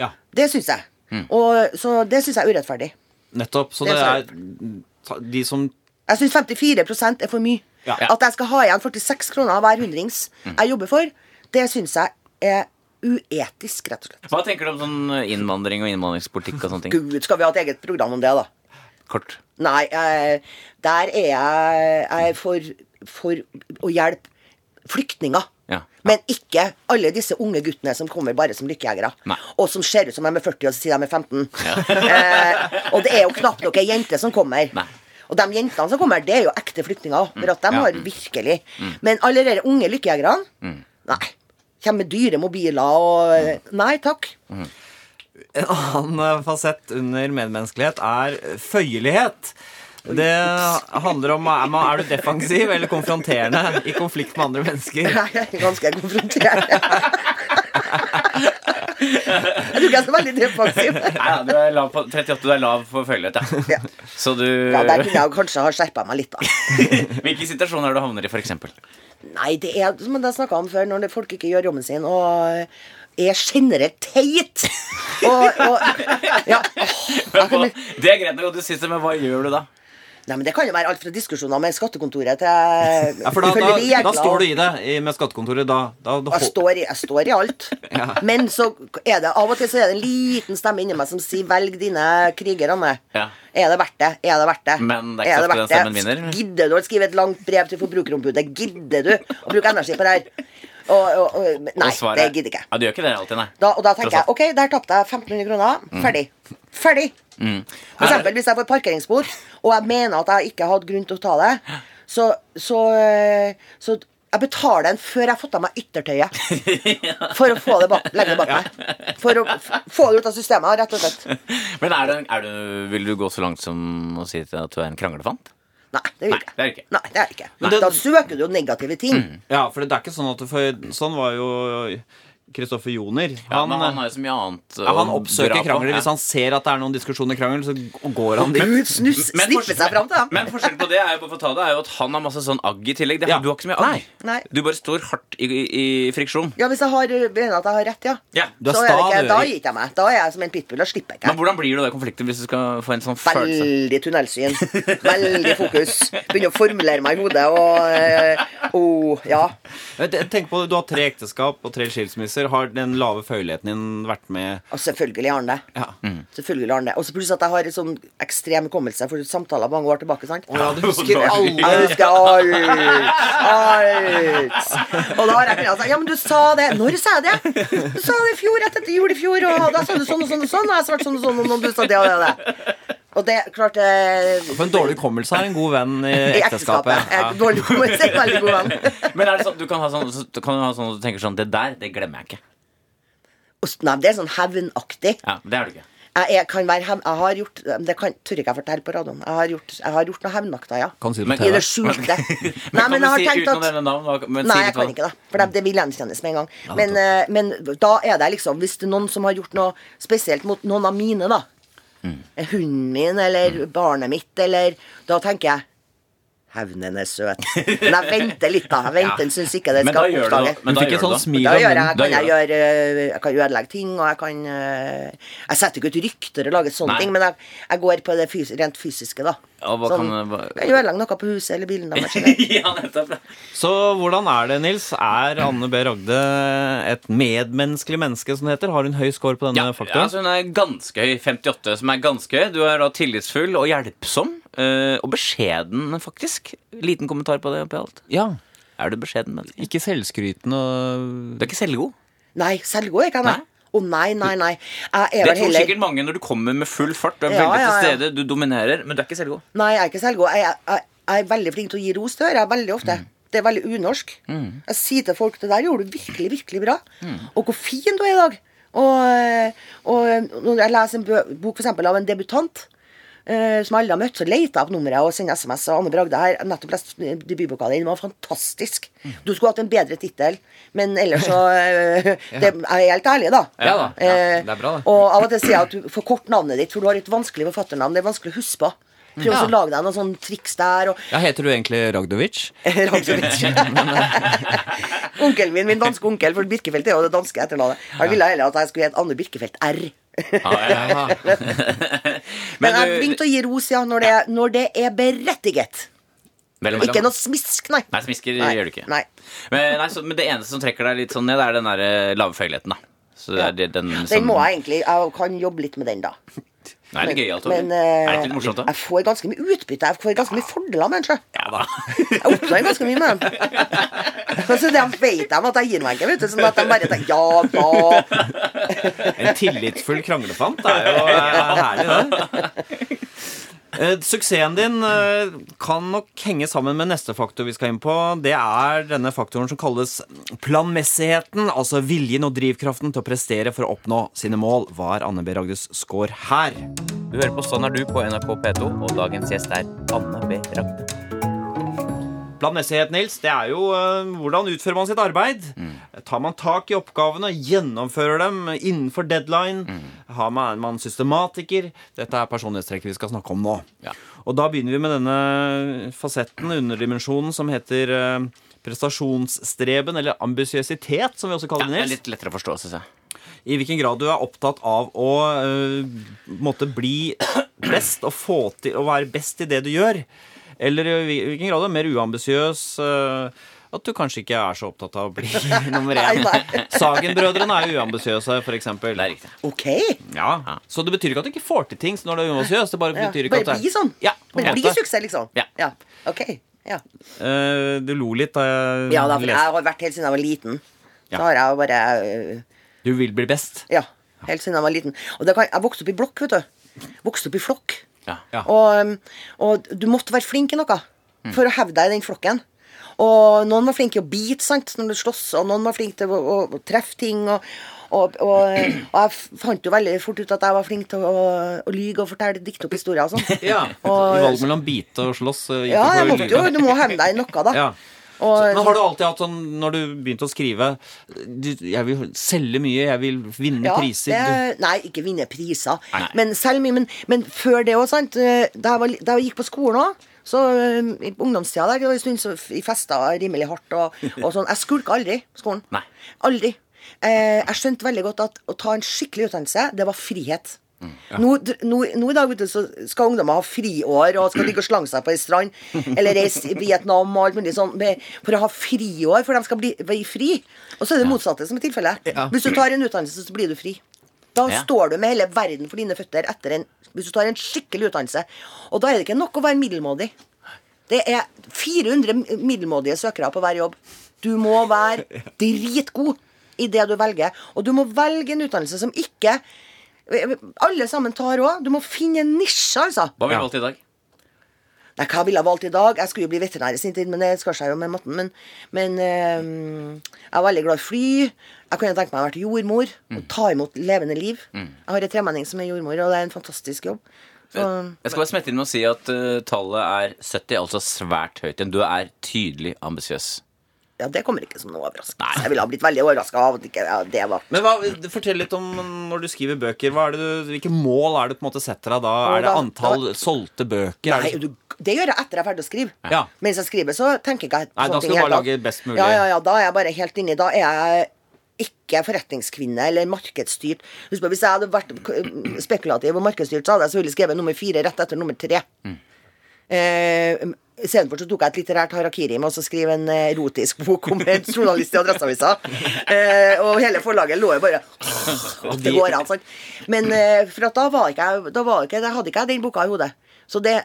Ja, Det syns jeg. Og, så det syns jeg er urettferdig. Nettopp. Så Det det er er de som Jeg syns 54 er for mye. Ja. At jeg skal ha igjen 46 kroner av hver hundrings jeg jobber for, det syns jeg er uetisk, rett og slett. Hva tenker du om sånn innvandring og innvandringspolitikk og sånne ting? Gud, skal vi ha et eget program om det, da? Kort. Nei, jeg, der er jeg, jeg er for, for å hjelpe flyktninger. Men ikke alle disse unge guttene som kommer bare som lykkejegere. Og som ser ut som de er 40 og så sier de er 15. eh, og det er jo knapt nok ei jente som kommer. Nei. Og de jentene som kommer, det er jo ekte flyktninger. For at de Ja. har virkelig Men alle de unge lykkejegerne, nei. Kommer med dyre mobiler og Nei takk. En annen eh, fasett under medmenneskelighet er føyelighet. Det handler om er, man, er du defensiv eller konfronterende i konflikt med andre mennesker. Nei, Jeg er ganske konfronterende. jeg tror ikke jeg skal være veldig defensiv. Nei, du er lav på 38, du er lav på følgelighet, ja. Ja. Så du Ja, Der kunne jeg kanskje ha skjerpa meg litt, da. Hvilke situasjoner er du havner i, eksempel? Nei, det er som jeg snakka om før, når folk ikke gjør jobben sin og er generelt teit. Og, og Ja. åh, kan, Det er greit nok at du syns det, men hva gjør du da? Nei, men Det kan jo være alt fra diskusjoner med skattekontoret til Ja, for da, da, regler da står du i det i- med skattekontoret. Da, da, da, Jeg står, i, jeg står i alt. Men så er det av og til så er det en liten stemme inni meg som sier 'velg dine krigerne Anne. Ja. Er det verdt det? Er det verdt det? Men det er ikke ofte den stemmen vinner. Gidder du å skrive et langt brev til Forbrukerombudet? Gidder du å bruke energi på det her? Og, og, og, nei, svaret- det gidder ikke. Ja, Du gjør ikke det alltid, nei. Da, og da tenker jeg ok, der tapte jeg 1500 kroner. Ferdig. Ferdig. Mm. For eksempel hvis jeg får parkeringsbot, og jeg mener at jeg ikke hadde grunn til å ta det, så, så, eh, så jeg betaler den før jeg har fått av meg yttertøyet. For å få det bak, legge det bak meg. For å få det ut av systemet, rett og slett. Men er du, er du, vil du gå så langt som å si at du er en kranglefant? Nei, det Nei, det er ikke. Nei, det er ikke. Men det- Da søker du jo negative ting. Ja, for det er ikke sånn at du får Sånn var jo Kristoffer Joner. Ja, han har jo så mye annet ja, han oppsøker krangler. Ja. Hvis han ser at det er noen diskusjoner i krangel, så går han dit. Men, snus, Men dem. Men forskjellen på det er jo bare for å ta det Er jo at han har masse sånn agg i tillegg. Det, Ja. Du har ikke så mye agg. Nei. Du bare står hardt i, i, i friksjon. Ja, hvis jeg har, mener at jeg har rett, ja. Ja. Du er Så er det ikke, da gir ikke jeg meg. Da er jeg som en pitbull og slipper ikke. Men hvordan blir det konflikten i konflikter hvis du skal få en sånn følelse? Veldig tunnelsyn. Veldig fokus. Begynner å formulere meg i hodet og eh, oh, Ja. Tenk på det, Du har tre ekteskap og tre skilsmisser. Har den lave føyeligheten din vært med Og selvfølgelig har han det. Ja. Selvfølgelig har den det. Og så pluss at jeg har en sånn ekstrem hukommelse for samtaler mange år tilbake. sant? Ja, du husker alt. Jeg husker alt! Alt! Og da har jeg kunnet si Ja, men du sa det. Når sa jeg det? Du sa det i fjor, rett etter jul i fjor, og da sa du sånn og sånn og sånn, og jeg svarte sånn og sånn, og du sa det og det og det. Og det klart eh, For en dårlig hukommelse er en god venn i I ekteskapet. ekteskapet. Jeg, dårlig hukommelse er en veldig god venn. Men er det sånn, du kan ha sånn, du kan ha sånn at du tenker sånn Det der, det glemmer jeg ikke. Nei, det er sånn hevnaktig. Ja, Det er du ikke. Jeg, jeg kan være hevn... Jeg har gjort Det kan, tør ikke jeg fortelle på radioen. Jeg har gjort, jeg har gjort noe hevnakter, ja. Kan si det Men- I det skjulte. Men kan jeg har si tenkt at navn? Men Nei, jeg kan ikke det. For det, det vil gjenkjennes med en gang. Men, eh, men da er det liksom Hvis det er noen som har gjort noe spesielt mot noen av mine, da. Mm. Hunden min eller barnet mitt, eller Da tenker jeg Hevnen er søt. Men jeg venter litt, da. Jeg venter, Ja. syns ikke det skal oppdage. Men da gjør du det. Da gjør jeg, kan jeg, gjør gjøre, jeg kan ødelegge ting, og jeg kan eh, Jeg setter ikke ut rykter og lager sånne Nei. ting, men jeg, jeg går på det fys rent fysiske, da. Ja, hva sånn, kan- ødelegge noe på huset eller bilen deres. ja. Så hvordan er det, Nils? Er Anne B. Ragde et medmenneskelig menneske, som det heter? Har hun høy score på denne Ja, faktoren? altså hun er ganske høy. 58, som er ganske høy. Du er da tillitsfull og hjelpsom. eh, og beskjeden, faktisk. Liten kommentar på det oppi alt. Ja. Er du beskjeden menneske? Ikke selvskrytende og Du er ikke selvgod. Nei, selvgod er ikke jeg, Å nei, nei, nei. Jeg er Det tror sikkert mange når du kommer med full fart. Du er Ja, veldig ja, til stede, du dominerer, men du er ikke selvgod. Nei, jeg er ikke selvgod. Jeg, jeg, jeg er veldig flink til å gi ros til dere. Veldig ofte. Mm. Det er veldig unorsk. Jeg sier til folk det der gjorde du virkelig, virkelig bra. Mm. Og hvor fin du er i dag. Og, og når jeg leser en bok for eksempel, av en debutant eh, som alle har møtt, så leita jeg opp nummeret og sendte SMS. Og Anne Bragde her, nettopp lest debutboka di. Den var fantastisk. Du skulle hatt en bedre tittel, men ellers så eh, det, Jeg er helt ærlig, da. Ja da. Ja, Eh, det er bra, det. Og av og til sier jeg at du forkort navnet ditt, for du har et vanskelig forfatternavn. Det er vanskelig å huske på. Prøv å lage deg noen sånn triks der. Og Ja, Heter du egentlig Ragdovic? Ragdovic. Onkelen min, min danske onkel, for Birkefelt er jo det danske etternavnet. Han ville heller at jeg skulle hete Anne Birkefelt R. Ja. Men jeg er flink til å gi ros, ja, når det, når det er berettiget. Mellom- Ikke noe smisk, nei. Nei, smisker Nei, gjør du ikke. nei. Men, nei, så, men det eneste som trekker deg litt sånn ned, er den der eh, lave føyeligheten, da. Så det er den, som, Den må jeg egentlig Jeg kan jobbe litt med den, da. Nei, det er gøyalt. Men er det eh, ikke litt morsomt, da? jeg får ganske mye utbytte. Jeg får ganske mye fordeler med den. sjø. Ja da. Jeg oppnår ganske mye med den. Så de vet de at jeg gir meg ikke, vet du. Sånn at de bare tenker ja da. En tillitsfull kranglefant er jo herlig, det. Eh, Suksessen din eh, kan nok henge sammen med neste faktor vi skal inn på. Det er denne faktoren som kalles planmessigheten. Altså viljen og drivkraften til å prestere for å oppnå sine mål. Hva er Anne B. Ragdes score her? Du hører på Sånn er du på NRK P2, og dagens gjest er Anne B. Ragde. Planmessighet, Nils, det er jo uh, hvordan utfører man sitt arbeid. Tar man tak i oppgavene, gjennomfører dem innenfor deadline? Har med man systematiker? Dette er personlighetstrekket vi skal snakke om nå. Ja. Og da begynner vi med denne fasetten, underdimensjonen, som heter eh, prestasjonsstreben, eller ambisiøsitet, som vi også kaller det det, er litt lettere å forstå, syns jeg. I hvilken grad du er opptatt av å uh, måtte bli best og få til å være best i det du gjør. Eller i hvilken grad du er mer uambisiøs. eh, at du kanskje ikke er så opptatt av å bli nummer én. Sagen-brødrene er jo uambisiøse, f.eks. Det er riktig. Ok. Ja. Så det betyr ikke at du ikke får til ting når du er uambisiøs. Det bare Ja. betyr ikke Bare at det bli sånn. Ja, på Bare bli suksess, liksom. Ja. Ok. Ja. Uh, du lo litt da jeg ja da, for jeg har vært helt siden jeg var liten. Ja. Så har jeg jo bare uh, Du vil bli best. Ja. Helt siden jeg var liten. Og det kan, jeg vokste opp i blokk, vet du. Vokste opp i flokk. Ja. Ja. Og, og du måtte være flink i noe for å hevde deg i den flokken. Og noen var flinke til å bite sant, når du slåss, og noen var flinke til å, å, å treffe ting. Og, og, og, og jeg fant jo veldig fort ut at jeg var flink til å, å lyge og fortelle dikte opp historier og sånn. Ja. Og- I valg mellom bite og slåss. eh, Ja, du jeg måtte jo, du må hevne deg i noe, da. Ja. Og, Så, men har du alltid hatt sånn når du begynte å skrive du, Jeg vil selge mye, jeg vil vinne ja, priser. det- nei, ikke vinne priser. Nei. Men selge mye. Men, men før det òg, sant. eh, Da jeg, var, da jeg gikk på skolen òg, så eh, i ungdomstida der, det var en stund så i festa rimelig hardt og, og sånn. Jeg skulka aldri på skolen. Nei. Aldri. Eh, jeg skjønte veldig godt at å ta en skikkelig utdannelse, det var frihet. Nå, d- nå, nå i dag du, så skal ungdommer ha friår og skal ligge og slange seg på ei strand. Eller reise i Vietnam og alt mulig sånn for å ha friår, for de skal bli, bli fri. Og så er det motsatte som er tilfellet. Ja. Hvis du tar en utdannelse, så blir du fri. Da Ja. står du med hele verden for dine føtter etter en, hvis du tar en skikkelig utdannelse. Og da er det ikke nok å være middelmådig. Det er 400 middelmådige søkere på hver jobb. Du må være dritgod i det du velger. Og du må velge en utdannelse som ikke alle sammen tar òg. Du må finne en nisje, altså. Hva ville du valgt i dag? Nei, hva ville jeg valgt i dag? Jeg skulle jo bli veterinær i sin tid, men det skar seg jo med matten. Men, men eh, jeg er veldig glad i fly. Jeg kunne tenkt meg å være jordmor og ta imot levende liv. Jeg har en tremenning som er jordmor, og det er en fantastisk jobb. Så, Jeg skal bare smette inn med å si at uh, tallet er 70, altså svært høyt. Du er tydelig ambisiøs. Ja, det kommer ikke som noe overraskelse. Jeg ville ha blitt veldig overraska av at ikke ja, det var Men hva, Fortell litt om når du skriver bøker. Er du, hvilke mål er det du på en måte setter deg da? Er det antall solgte bøker? Er Nei, det, du, det gjør jeg etter jeg er ferdig å skrive. Ja. Mens jeg skriver, så tenker ikke jeg Nei, da skal du bare lage best mulig. Ja, ja, ja, da er jeg bare helt inni. Da er jeg ikke forretningskvinne eller markedsstyrt. Husk på, Hvis jeg hadde vært spekulativ og markedsstyrt, så hadde jeg selvfølgelig skrevet nummer fire rett etter nummer tre. Eh, Istedenfor tok jeg et litterært harakiri med å skrive en eh, erotisk bok om en journalist i Adresseavisa. Eh, og hele forlaget lå jo bare det går an, sant. Men eh, for at da var ikke jeg Da var ikke, da hadde ikke jeg den boka i hodet. Så det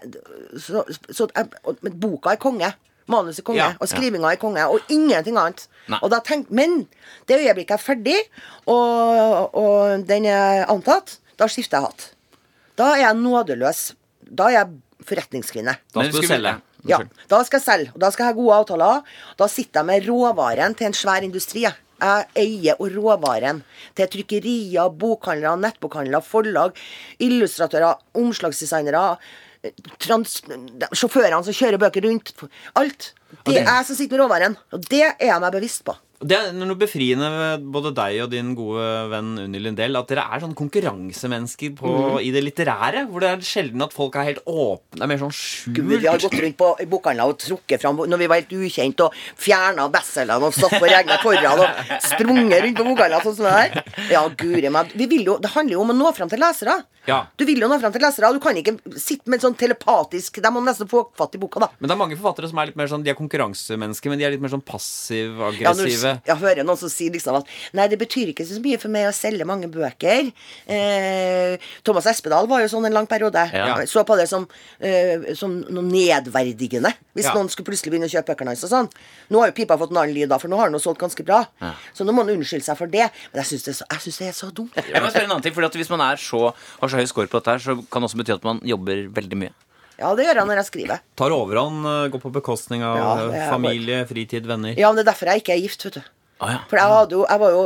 Så, så jeg, men boka er konge. Manuset er konge, Ja, og skrivinga er konge, og ingenting annet. Og da tenk, men det øyeblikket jeg er ferdig, og, og den er antatt, da skifter jeg hatt. Da er jeg nådeløs. Da er jeg forretningskvinne. da Men skal du skulle- selge. Ja, da skal jeg selge, og da skal jeg ha gode avtaler. Da sitter jeg med råvaren til en svær industri. jeg. Eier råvaren til trykkerier, bokhandlere, nettbokhandlere, forlag, illustratører, omslagsdesignere, trans sjåførene som kjører bøker rundt. Alt. Det- er jeg som sitter med råvaren, og det er jeg meg bevisst på. Det er noe befriende ved både deg og din gode venn Unni Lindell at dere er sånn konkurransemennesker på, Mm. i det litterære. Hvor det er sjelden at folk er helt åpne. Det er mer sånn skjult. Gud, vi har gått rundt på bokhandla og trukket fram når vi var helt ukjent, og fjerna bestselgerne og satt på regna foran og sprunget rundt på bokhandler sånn som det der. Ja, guri meg. Vi vil jo, det handler jo om å nå fram til lesere. Ja. Du vil jo nå fram til lesere. Du kan ikke sitte med sånn telepatisk De må nesten få fatt i boka, da. Men det er mange forfattere som er litt mer sånn De er konkurransemennesker, men de er litt mer sånn passiv-aggressive. du, jeg hører noen som sier liksom at Nei, det betyr ikke så mye for meg å selge mange bøker. Eh, Thomas Espedal var jo sånn en lang periode. Ja. Så på det som, eh, som noe nedverdigende. Hvis Ja. noen skulle plutselig begynne å kjøpe bøkene hans og sånn. Nå har jo pipa fått en annen lyd, da, for nå har han jo solgt ganske bra. Så nå må han unnskylde seg for det. Men jeg syns det, det er så dumt. Jeg må spørre en annen ting, fordi at Hvis man er så, har så høy score på dette, her, så kan det også bety at man jobber veldig mye. Ja, det gjør jeg når jeg skriver. Tar overhånd, eh, går på bekostning av Ja, er familie, fritid, venner. Ja, men det er derfor jeg ikke er gift, vet du. Ah, ja. For jeg hadde jo Jeg var jo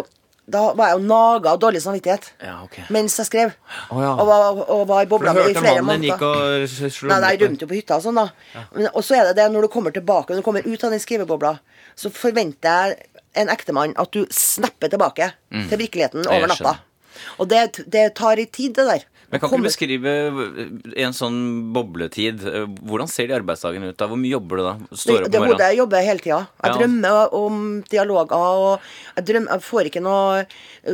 Da var jeg jo naga av dårlig samvittighet. Ja, okay. Mens jeg skrev. Oh, ja. Og var, og var i bobla mi i flere måneder. gikk og Nei, nei, jeg rømte jo på hytta og sånn, da. Men, og så er det det når du kommer tilbake, når du kommer ut av den skrivebobla, så forventer jeg en ektemann at du snapper tilbake til virkeligheten over natta. Og det, det tar i tid, det der. Men Kan ikke du beskrive i en sånn bobletid eh, Hvordan ser de arbeidsdagene ut? da? Hvor mye jobber du da? Står det, opp det om hodet jeg jobber hele tida. Jeg Ja. drømmer om dialoger, og jeg, drømmer, jeg får ikke noe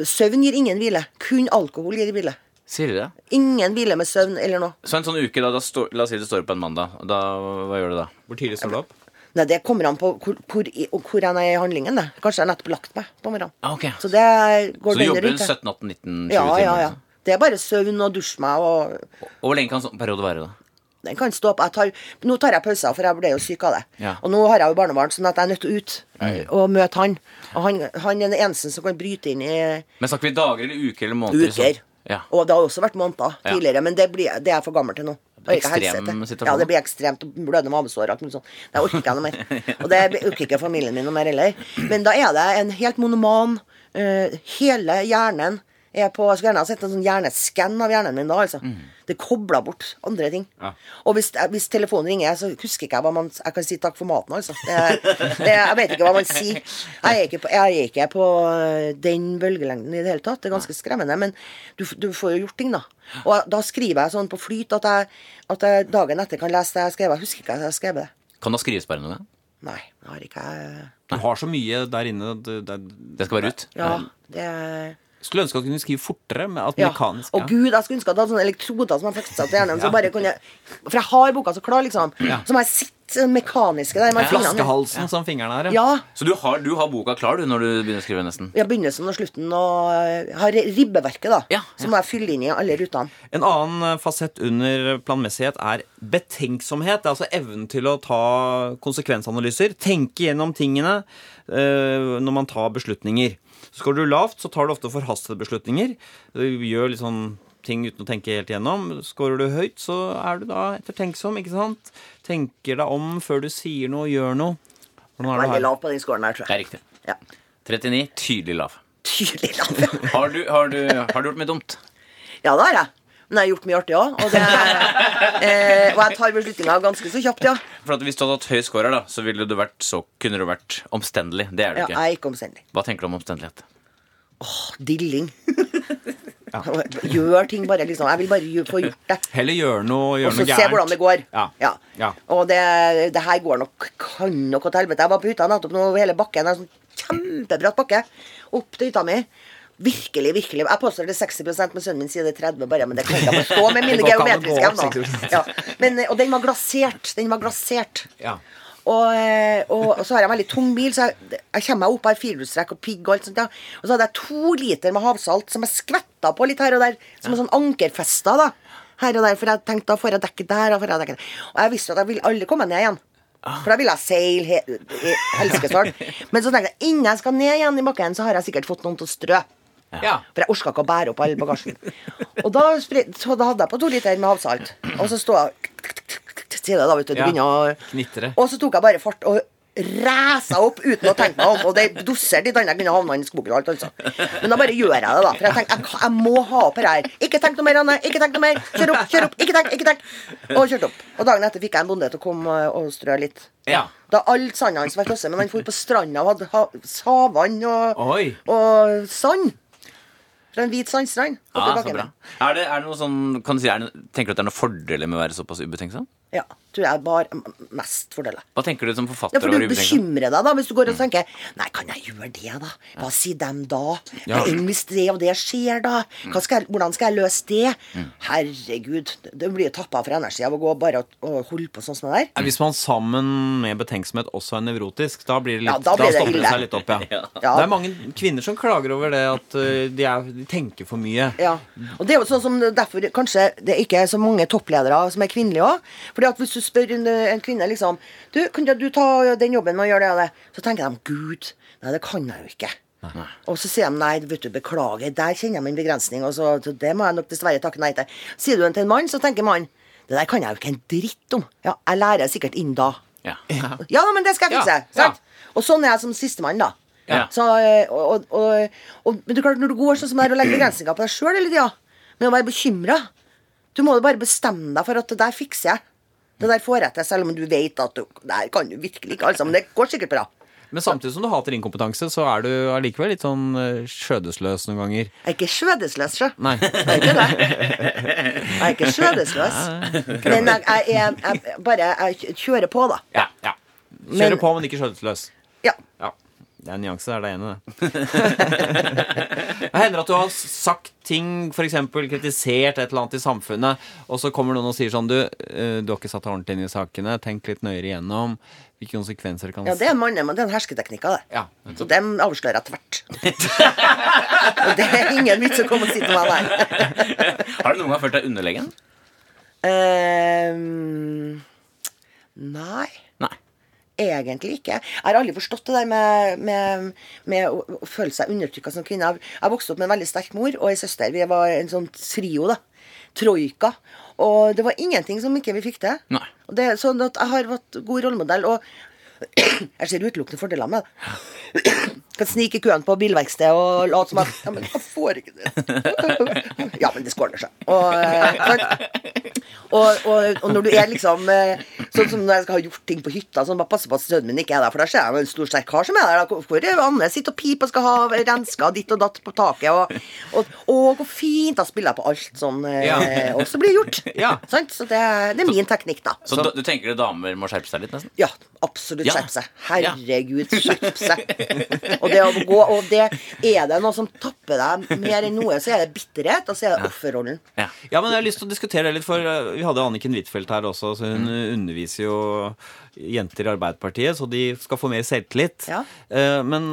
Søvn gir ingen hvile. Kun alkohol gir hvile. Sier du det? Ingen hvile med søvn eller noe. Så en sånn uke, da, da står, la oss si det står opp en mandag. Da, hva gjør du da? Hvor tidlig står du opp? Nei, Det kommer an på hvor, hvor, hvor jeg er i handlingen. Det. Kanskje jeg nettopp lagt meg på morgenen. Ah, ok. Så det går Så du jobber 17, 18, 19, 20 Ja, timer? ja, ja. Det er bare søvn og dusj meg og Og hvor lenge kan en sånn periode være, da? Den kan stå på. Jeg tar, nå tar jeg pauser, for jeg ble jo syk av det. Ja. Og nå har jeg jo barnebarn, sånn at jeg er nødt til å ut og møte han. Og han, han er den eneste som kan bryte inn i Men snakker vi dager eller uker eller måneder? uker. Ja. Og det har også vært måneder Ja. tidligere, men det, blir, det er jeg for gammel til nå. Ekstrem situasjon. Ja, det blir ekstremt. Blødende mavesår og alt mulig sånt. Det orker ikke jeg noe mer. Og det orker ikke familien min noe mer heller. Men da er det en helt monoman uh, Hele hjernen er på Jeg skulle gjerne ha sett en sånn hjerneskann av hjernen min da, altså. Det kobler bort andre ting. Ja. Og hvis, hvis telefonen ringer, så husker ikke jeg hva man Jeg kan si takk for maten, altså. Det, det, jeg vet ikke hva man sier. Jeg er ikke på, jeg er ikke på øh, den bølgelengden i det hele tatt. Det er ganske skremmende. Men du, du får jo gjort ting, da. Og da skriver jeg sånn på flyt at jeg, at jeg dagen etter kan lese det jeg skrev. Jeg husker ikke at jeg har skrevet det. Kan da skrives bare noe? Nei, det har ikke jeg. Du har så mye der inne. Det, det, Det skal være ut? Ja, det er skulle ønske at kunne skrive fortere. Med at ja. mekanisk Og gud, jeg skulle ønske at jeg hadde sånne elektroder som jeg fiksa til hjernen. Så bare kunne For jeg har boka så klar, liksom. Så må jeg sitte mekaniske der med fingrene. Flaskehalsen som fingeren er. Ja. Så du har, du har boka klar du når du begynner å skrive, nesten? Ja, begynnelsen og slutten og har ribbeverket, da. Ja, Så må jeg fylle inn i alle rutene. En annen eh, fasett under planmessighet er betenksomhet. Det er altså evnen til å ta konsekvensanalyser. Tenke gjennom tingene eh, når man tar beslutninger. Skårer du lavt, så tar du ofte forhastede beslutninger. Du gjør litt sånn ting uten å tenke helt igjennom. Skårer du høyt, så er du da ettertenksom, ikke sant? Tenker deg om før du sier noe, og gjør noe. Hvordan er det Veldig her? lav på den scoren her, tror jeg. Det er riktig. Ja. 39. Tydelig lav. Tydelig lav. Har du, har du, har du gjort mye dumt? Ja, det har jeg. Men jeg har gjort mye artig òg. Og, eh, og jeg tar beslutninga ganske så kjapt, ja. For at Hvis du hadde hatt høy score, da, så ville du vært, så kunne du vært omstendelig. Det er du ja. ikke. Jeg er ikke omstendelig. Hva tenker du om omstendelighet? Åh, Dilling. Gjør ting bare, liksom. Jeg vil bare få gjort det. Heller gjøre noe, Og så se hvordan det går. Ja. Ja. Og det, det her går nok kan nok til helvete. Jeg var på hytta nettopp nå, hele bakken er sånn kjempebratt bakke. Opp til hytta mi. Virkelig, virkelig. Jeg påstår det er 60 men sønnen min sier det er 30 bare. Men det kan jeg forstå med mine geometriske evner. Ja. Men, eh, og den var glasert. Den var glasert. Ja. Og, eh, og, og så har jeg en veldig tung bil, så jeg, jeg kommer meg opp av firehjulstrekk og pigg og alt sånt. Ja. Og så hadde jeg to liter med havsalt som jeg skvetta på litt her og der, som en sånn ankerfester, da. Her og der, for jeg tenkte da får jeg dekke der, og får jeg dekket der. Og jeg visste at jeg ville aldri komme ned igjen. For da ville jeg seile he he. Men så tenkte jeg innen jeg skal ned igjen i bakken, så har jeg sikkert fått noen til å strø. Ja. For jeg orka ikke å bære opp all bagasjen. Og da, så da hadde jeg på to liter med havsalt. Og så stod jeg da, vet du. Ja. begynner å Og så tok jeg bare fart og ræsa opp uten å tenke meg om. Og det doserte litt annet kunne havna i skogen og alt, altså. Men da bare gjør jeg det, da. For jeg tenker, jeg, jeg må ha opp det her. Ikke tenk noe mer, Anne. Ikke tenk noe mer. Kjør opp, kjør opp. Ikke tenk, ikke tenk. Og kjørte opp. Og dagen etter fikk jeg en bonde til å komme og strø litt. Ja. Da alt sandet hans var klosse, men han for på stranda og hadde ha, havvann og, og sand. Fra en hvit sandstrand. Ja, bra. Er det, er det noe sånn, kan du si, det, tenker du at det er noen fordeler med å være såpass ubetenksom? Ja, tror jeg bare mest fordeler. Hva tenker du som forfatter? Ja, for du bekymrer deg da hvis du går og tenker Nei, kan jeg gjøre det, da? Hva sier dem da? Ja. Enn hvis det og det skjer, da? Hva skal jeg, hvordan skal jeg løse det? Herregud, det blir jo tappa for energi av å gå bare og, og holde på sånn som det der. Hvis man sammen med betenksomhet også er nevrotisk, da blir det litt, Ja, da da det stopper det seg litt opp, ja. Ja. Det er mange kvinner som klager over det at uh, de, er, de tenker for mye. Ja, og det er jo sånn som derfor kanskje det ikke er så mange toppledere som er kvinnelige òg. Fordi at hvis du spør en, en kvinne liksom Du, kan du ta den jobben med å gjøre det og det? Så tenker de Gud, nei, det kan jeg jo ikke. Og så sier de nei, vet du, beklager, der kjenner jeg min begrensning, og så det må jeg nok dessverre takke nei til. Sier du den til en mann, så tenker mannen det der kan jeg jo ikke en dritt om. Ja, jeg lærer sikkert inn da. Ja. Ja, men det skal jeg fikse. Ja, Sant? Og sånn er jeg som sistemann, da. Ja. Så, eh, og, og, og, men det er klart, når du går sånn som det er og legger begrensninger på deg sjøl hele tida, med å være bekymra Du må jo bare bestemme deg for at det der fikser jeg. Det der får jeg til, selv om du vet at du, det kan du virkelig ikke, altså. Men det går sikkert bra. Men samtidig som du hater inkompetanse, så er du allikevel litt sånn uh, skjødesløs noen ganger. Jeg er ikke skjødesløs, sjø. Nei. Jeg er ikke det. Jeg er ikke skjødesløs. Men jeg, jeg, jeg, jeg bare jeg kjører på, da. Ja, ja. Kjører Men- på, men ikke skjødesløs. Ja. Ja. Det er en nyanse, er det ene, det. Det hender at du har sagt ting, f.eks. kritisert et eller annet i samfunnet, og så kommer noen og sier sånn Du, eh, du har ikke satt deg ordentlig inn i sakene. Tenk litt nøyere igjennom. Hvilke konsekvenser det kan Ja, det er mannen, men det er en hersketeknikk av det. Ja. Så dem avslører jeg tvert. og det er ingen vits å komme og si til meg der. Har du noen gang følt deg underlegen? Ehm, nei, Nei. Egentlig ikke. Jeg har aldri forstått det der med, med, med å, føle seg undertrykka som kvinne. Jeg vokste opp med en veldig sterk mor og ei søster. Vi var en sånn trio, da. Troika. Og det var ingenting som ikke vi fikk til. Nei. Og det er sånn at jeg har vært god rollemodell. Og jeg ser utelukkende fordeler med det. Kan snike i køen på bilverkstedet og late som at Ja, men jeg får ikke det. Ja, men det skåler seg. Og, eh, og, og, og når du er liksom eh, Sånn som når jeg skal ha gjort ting på hytta, sånn bare passe på at sønnen min ikke er der, for da ser jeg jo en stor, sterk kar som er der. da. Hvor er Anne sitter og piper og skal ha renska ditt og datt på taket. Og, og, og hvor fint da spiller jeg på alt som eh, Ja. også blir gjort. Ja. Sånn? Så det, det er min teknikk, da. Så du, du tenker at damer må skjerpe seg litt, nesten? Ja, absolutt skjerpe seg. Herregud, skjerpe seg. Og det å gå Og det er det noe som tapper deg mer enn noe, så er det bitterhet, og så er det offerrollen. Ja. Ja, men jeg har lyst til å diskutere det litt, for uh, vi hadde Anniken Huitfeldt her også, så hun mm. underviser jo jenter i Arbeiderpartiet, så de skal få mer selvtillit. Ja. Eh, Men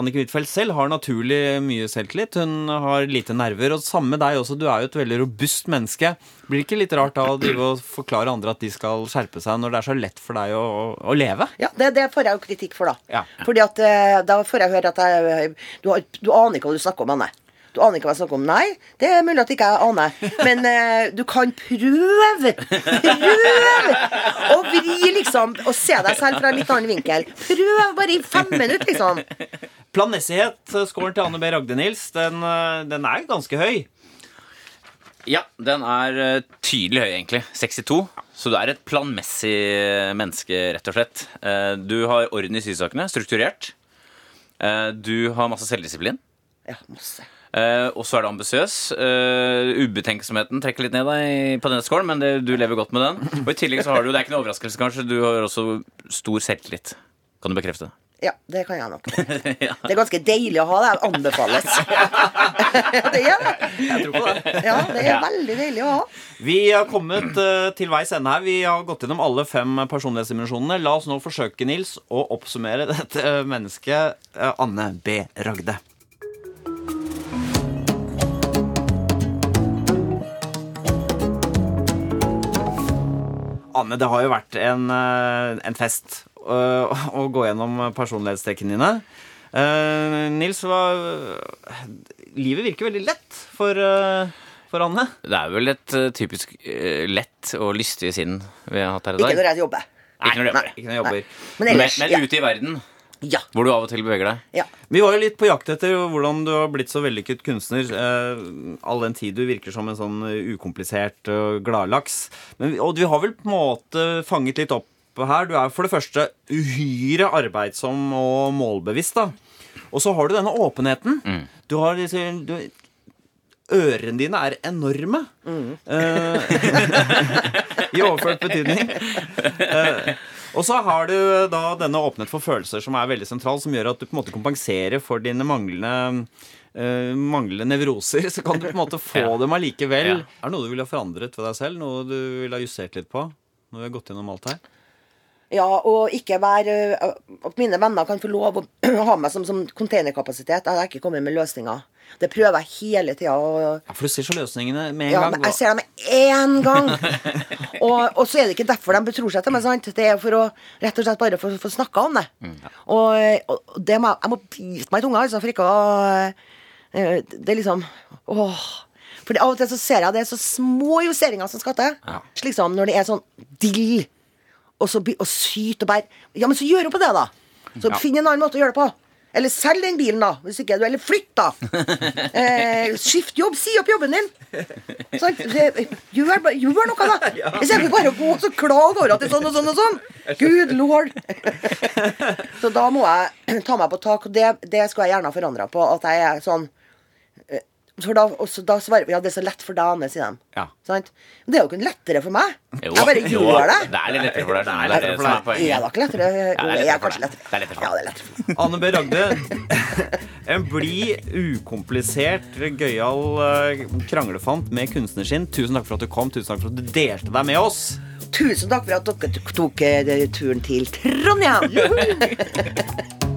Anniken Huitfeldt selv har naturlig mye selvtillit. Hun har lite nerver, og samme deg også. Du er jo et veldig robust menneske. Blir det ikke litt rart da å drive og forklare andre at de skal skjerpe seg, når det er så lett for deg å, å, å leve? Ja, det, det får jeg jo kritikk for, da. Ja. Fordi at eh, da får jeg høre at jeg Du, du aner ikke hva du snakker om, Anne. Du aner ikke hva jeg snakker om. Nei, det er mulig at ikke jeg aner. Men eh, du kan prøve. Prøve! å vri, liksom. Og se deg selv fra en litt annen vinkel. Prøv bare i fem minutter, liksom. Planmessighet, uh, scoren til Anne B. Ragde, Nils, den, uh, den er ganske høy. Ja, den er eh, tydelig høy, egentlig. 62. Så du er et planmessig menneske, rett og slett. Eh, Du har orden i sysakene, strukturert. Eh, Du har masse selvdisiplin. Ja, masse. Eh, og så er du ambisiøs. Eh, ubetenksomheten trekker litt ned deg på denne skålen, men det, du lever godt med den. Og i tillegg så har du, det er ikke noe overraskelse kanskje, du har også stor selvtillit. Kan du bekrefte det? Ja, det kan jeg nok. Det er ganske deilig å ha det. Anbefales. det er det. Jeg tror på det. Ja, det er veldig deilig å ha. Vi har kommet eh, til veis ende her. Vi har gått gjennom alle fem personlighetsdimensjonene. La oss nå forsøke, Nils, å oppsummere dette mennesket. eh, Anne B. Ragde. Anne, det har jo vært en, eh, en fest å gå gjennom personlighetstrekkene dine. Eh, Nils, hva, livet virker veldig lett for, eh, for Anne. Det er vel et eh, typisk eh, lett og lystig sinn vi har hatt her i Ikke når jeg jobber. Ikke når du jobber. Ikke når jeg jobber. Men Men, ellers men men ute i verden, ja. hvor du av og til beveger deg. ja. Vi var jo litt på jakt etter hvordan du har blitt så vellykket kunstner. Eh, all den tid du virker som en sånn eh, ukomplisert og gladlaks. Men, og vi har vel på en måte fanget litt opp her. Du er for det første uhyre arbeidsom og målbevisst. da. Og så har du denne åpenheten. Du har disse du, Ørene dine er enorme. Eh, I overført betydning. Uh, og så har du da denne åpenhet for følelser som er veldig sentral, som gjør at du på en måte kompenserer for dine manglende Uh, mangler nevroser, så kan du på en måte få Ja. dem allikevel. Ja. Er det noe du ville ha forandret ved deg selv? Noe du ville ha justert litt på? Når vi har gått gjennom alt her? Ja, og ikke være øh, At mine venner kan få lov å ha meg som, som containerkapasitet. Jeg har ikke kommet med løsninger. Det prøver jeg hele tida. Ja, For du ser så løsningene med en ja, gang. men jeg ser dem med én gang. og, og så er det ikke derfor de betror seg til meg. sant? Det er for å rett og slett bare få få snakka om det. Og, og det må, jeg- må bite meg i tunga altså, for ikke å øh, Det er liksom Åh. For av og til så ser jeg det er så små justeringer som skal til. Slik som når det er sånn dill og så og syt og bære. Ja, men så gjør hun på det, da. Så finn en annen måte å gjøre det på. Eller selg den bilen, da. Hvis ikke du Eller flytt, da. Eh, skift jobb. Si opp jobben din. Sånn, det, gjør, gjør noe, da. Istedenfor bare å gå og så klage over at det er sånn og sånn og sånn. Good lord. Så da må jeg ta meg på tak, det, det skulle jeg gjerne ha forandra på. At jeg er sånn eh, For da, også, da svarer vi ja, det er så lett for deg, Anne, sier de. Ja. Sant? Men det er jo ikke lettere for meg. Jo, jeg bare gjør det. Det er litt lettere for deg. Det er, lettere for deg. Er det ikke lettere? Jo, det er er kanskje lettere. Det er lettere for Ja, det er lettere for meg. Anne B. Ragde, en blid, ukomplisert, gøyal eh, kranglefant med kunstnerskinn. Tusen takk for at du kom, tusen takk for at du delte deg med oss. Tusen takk for at dere tok eh, turen til Trondheim.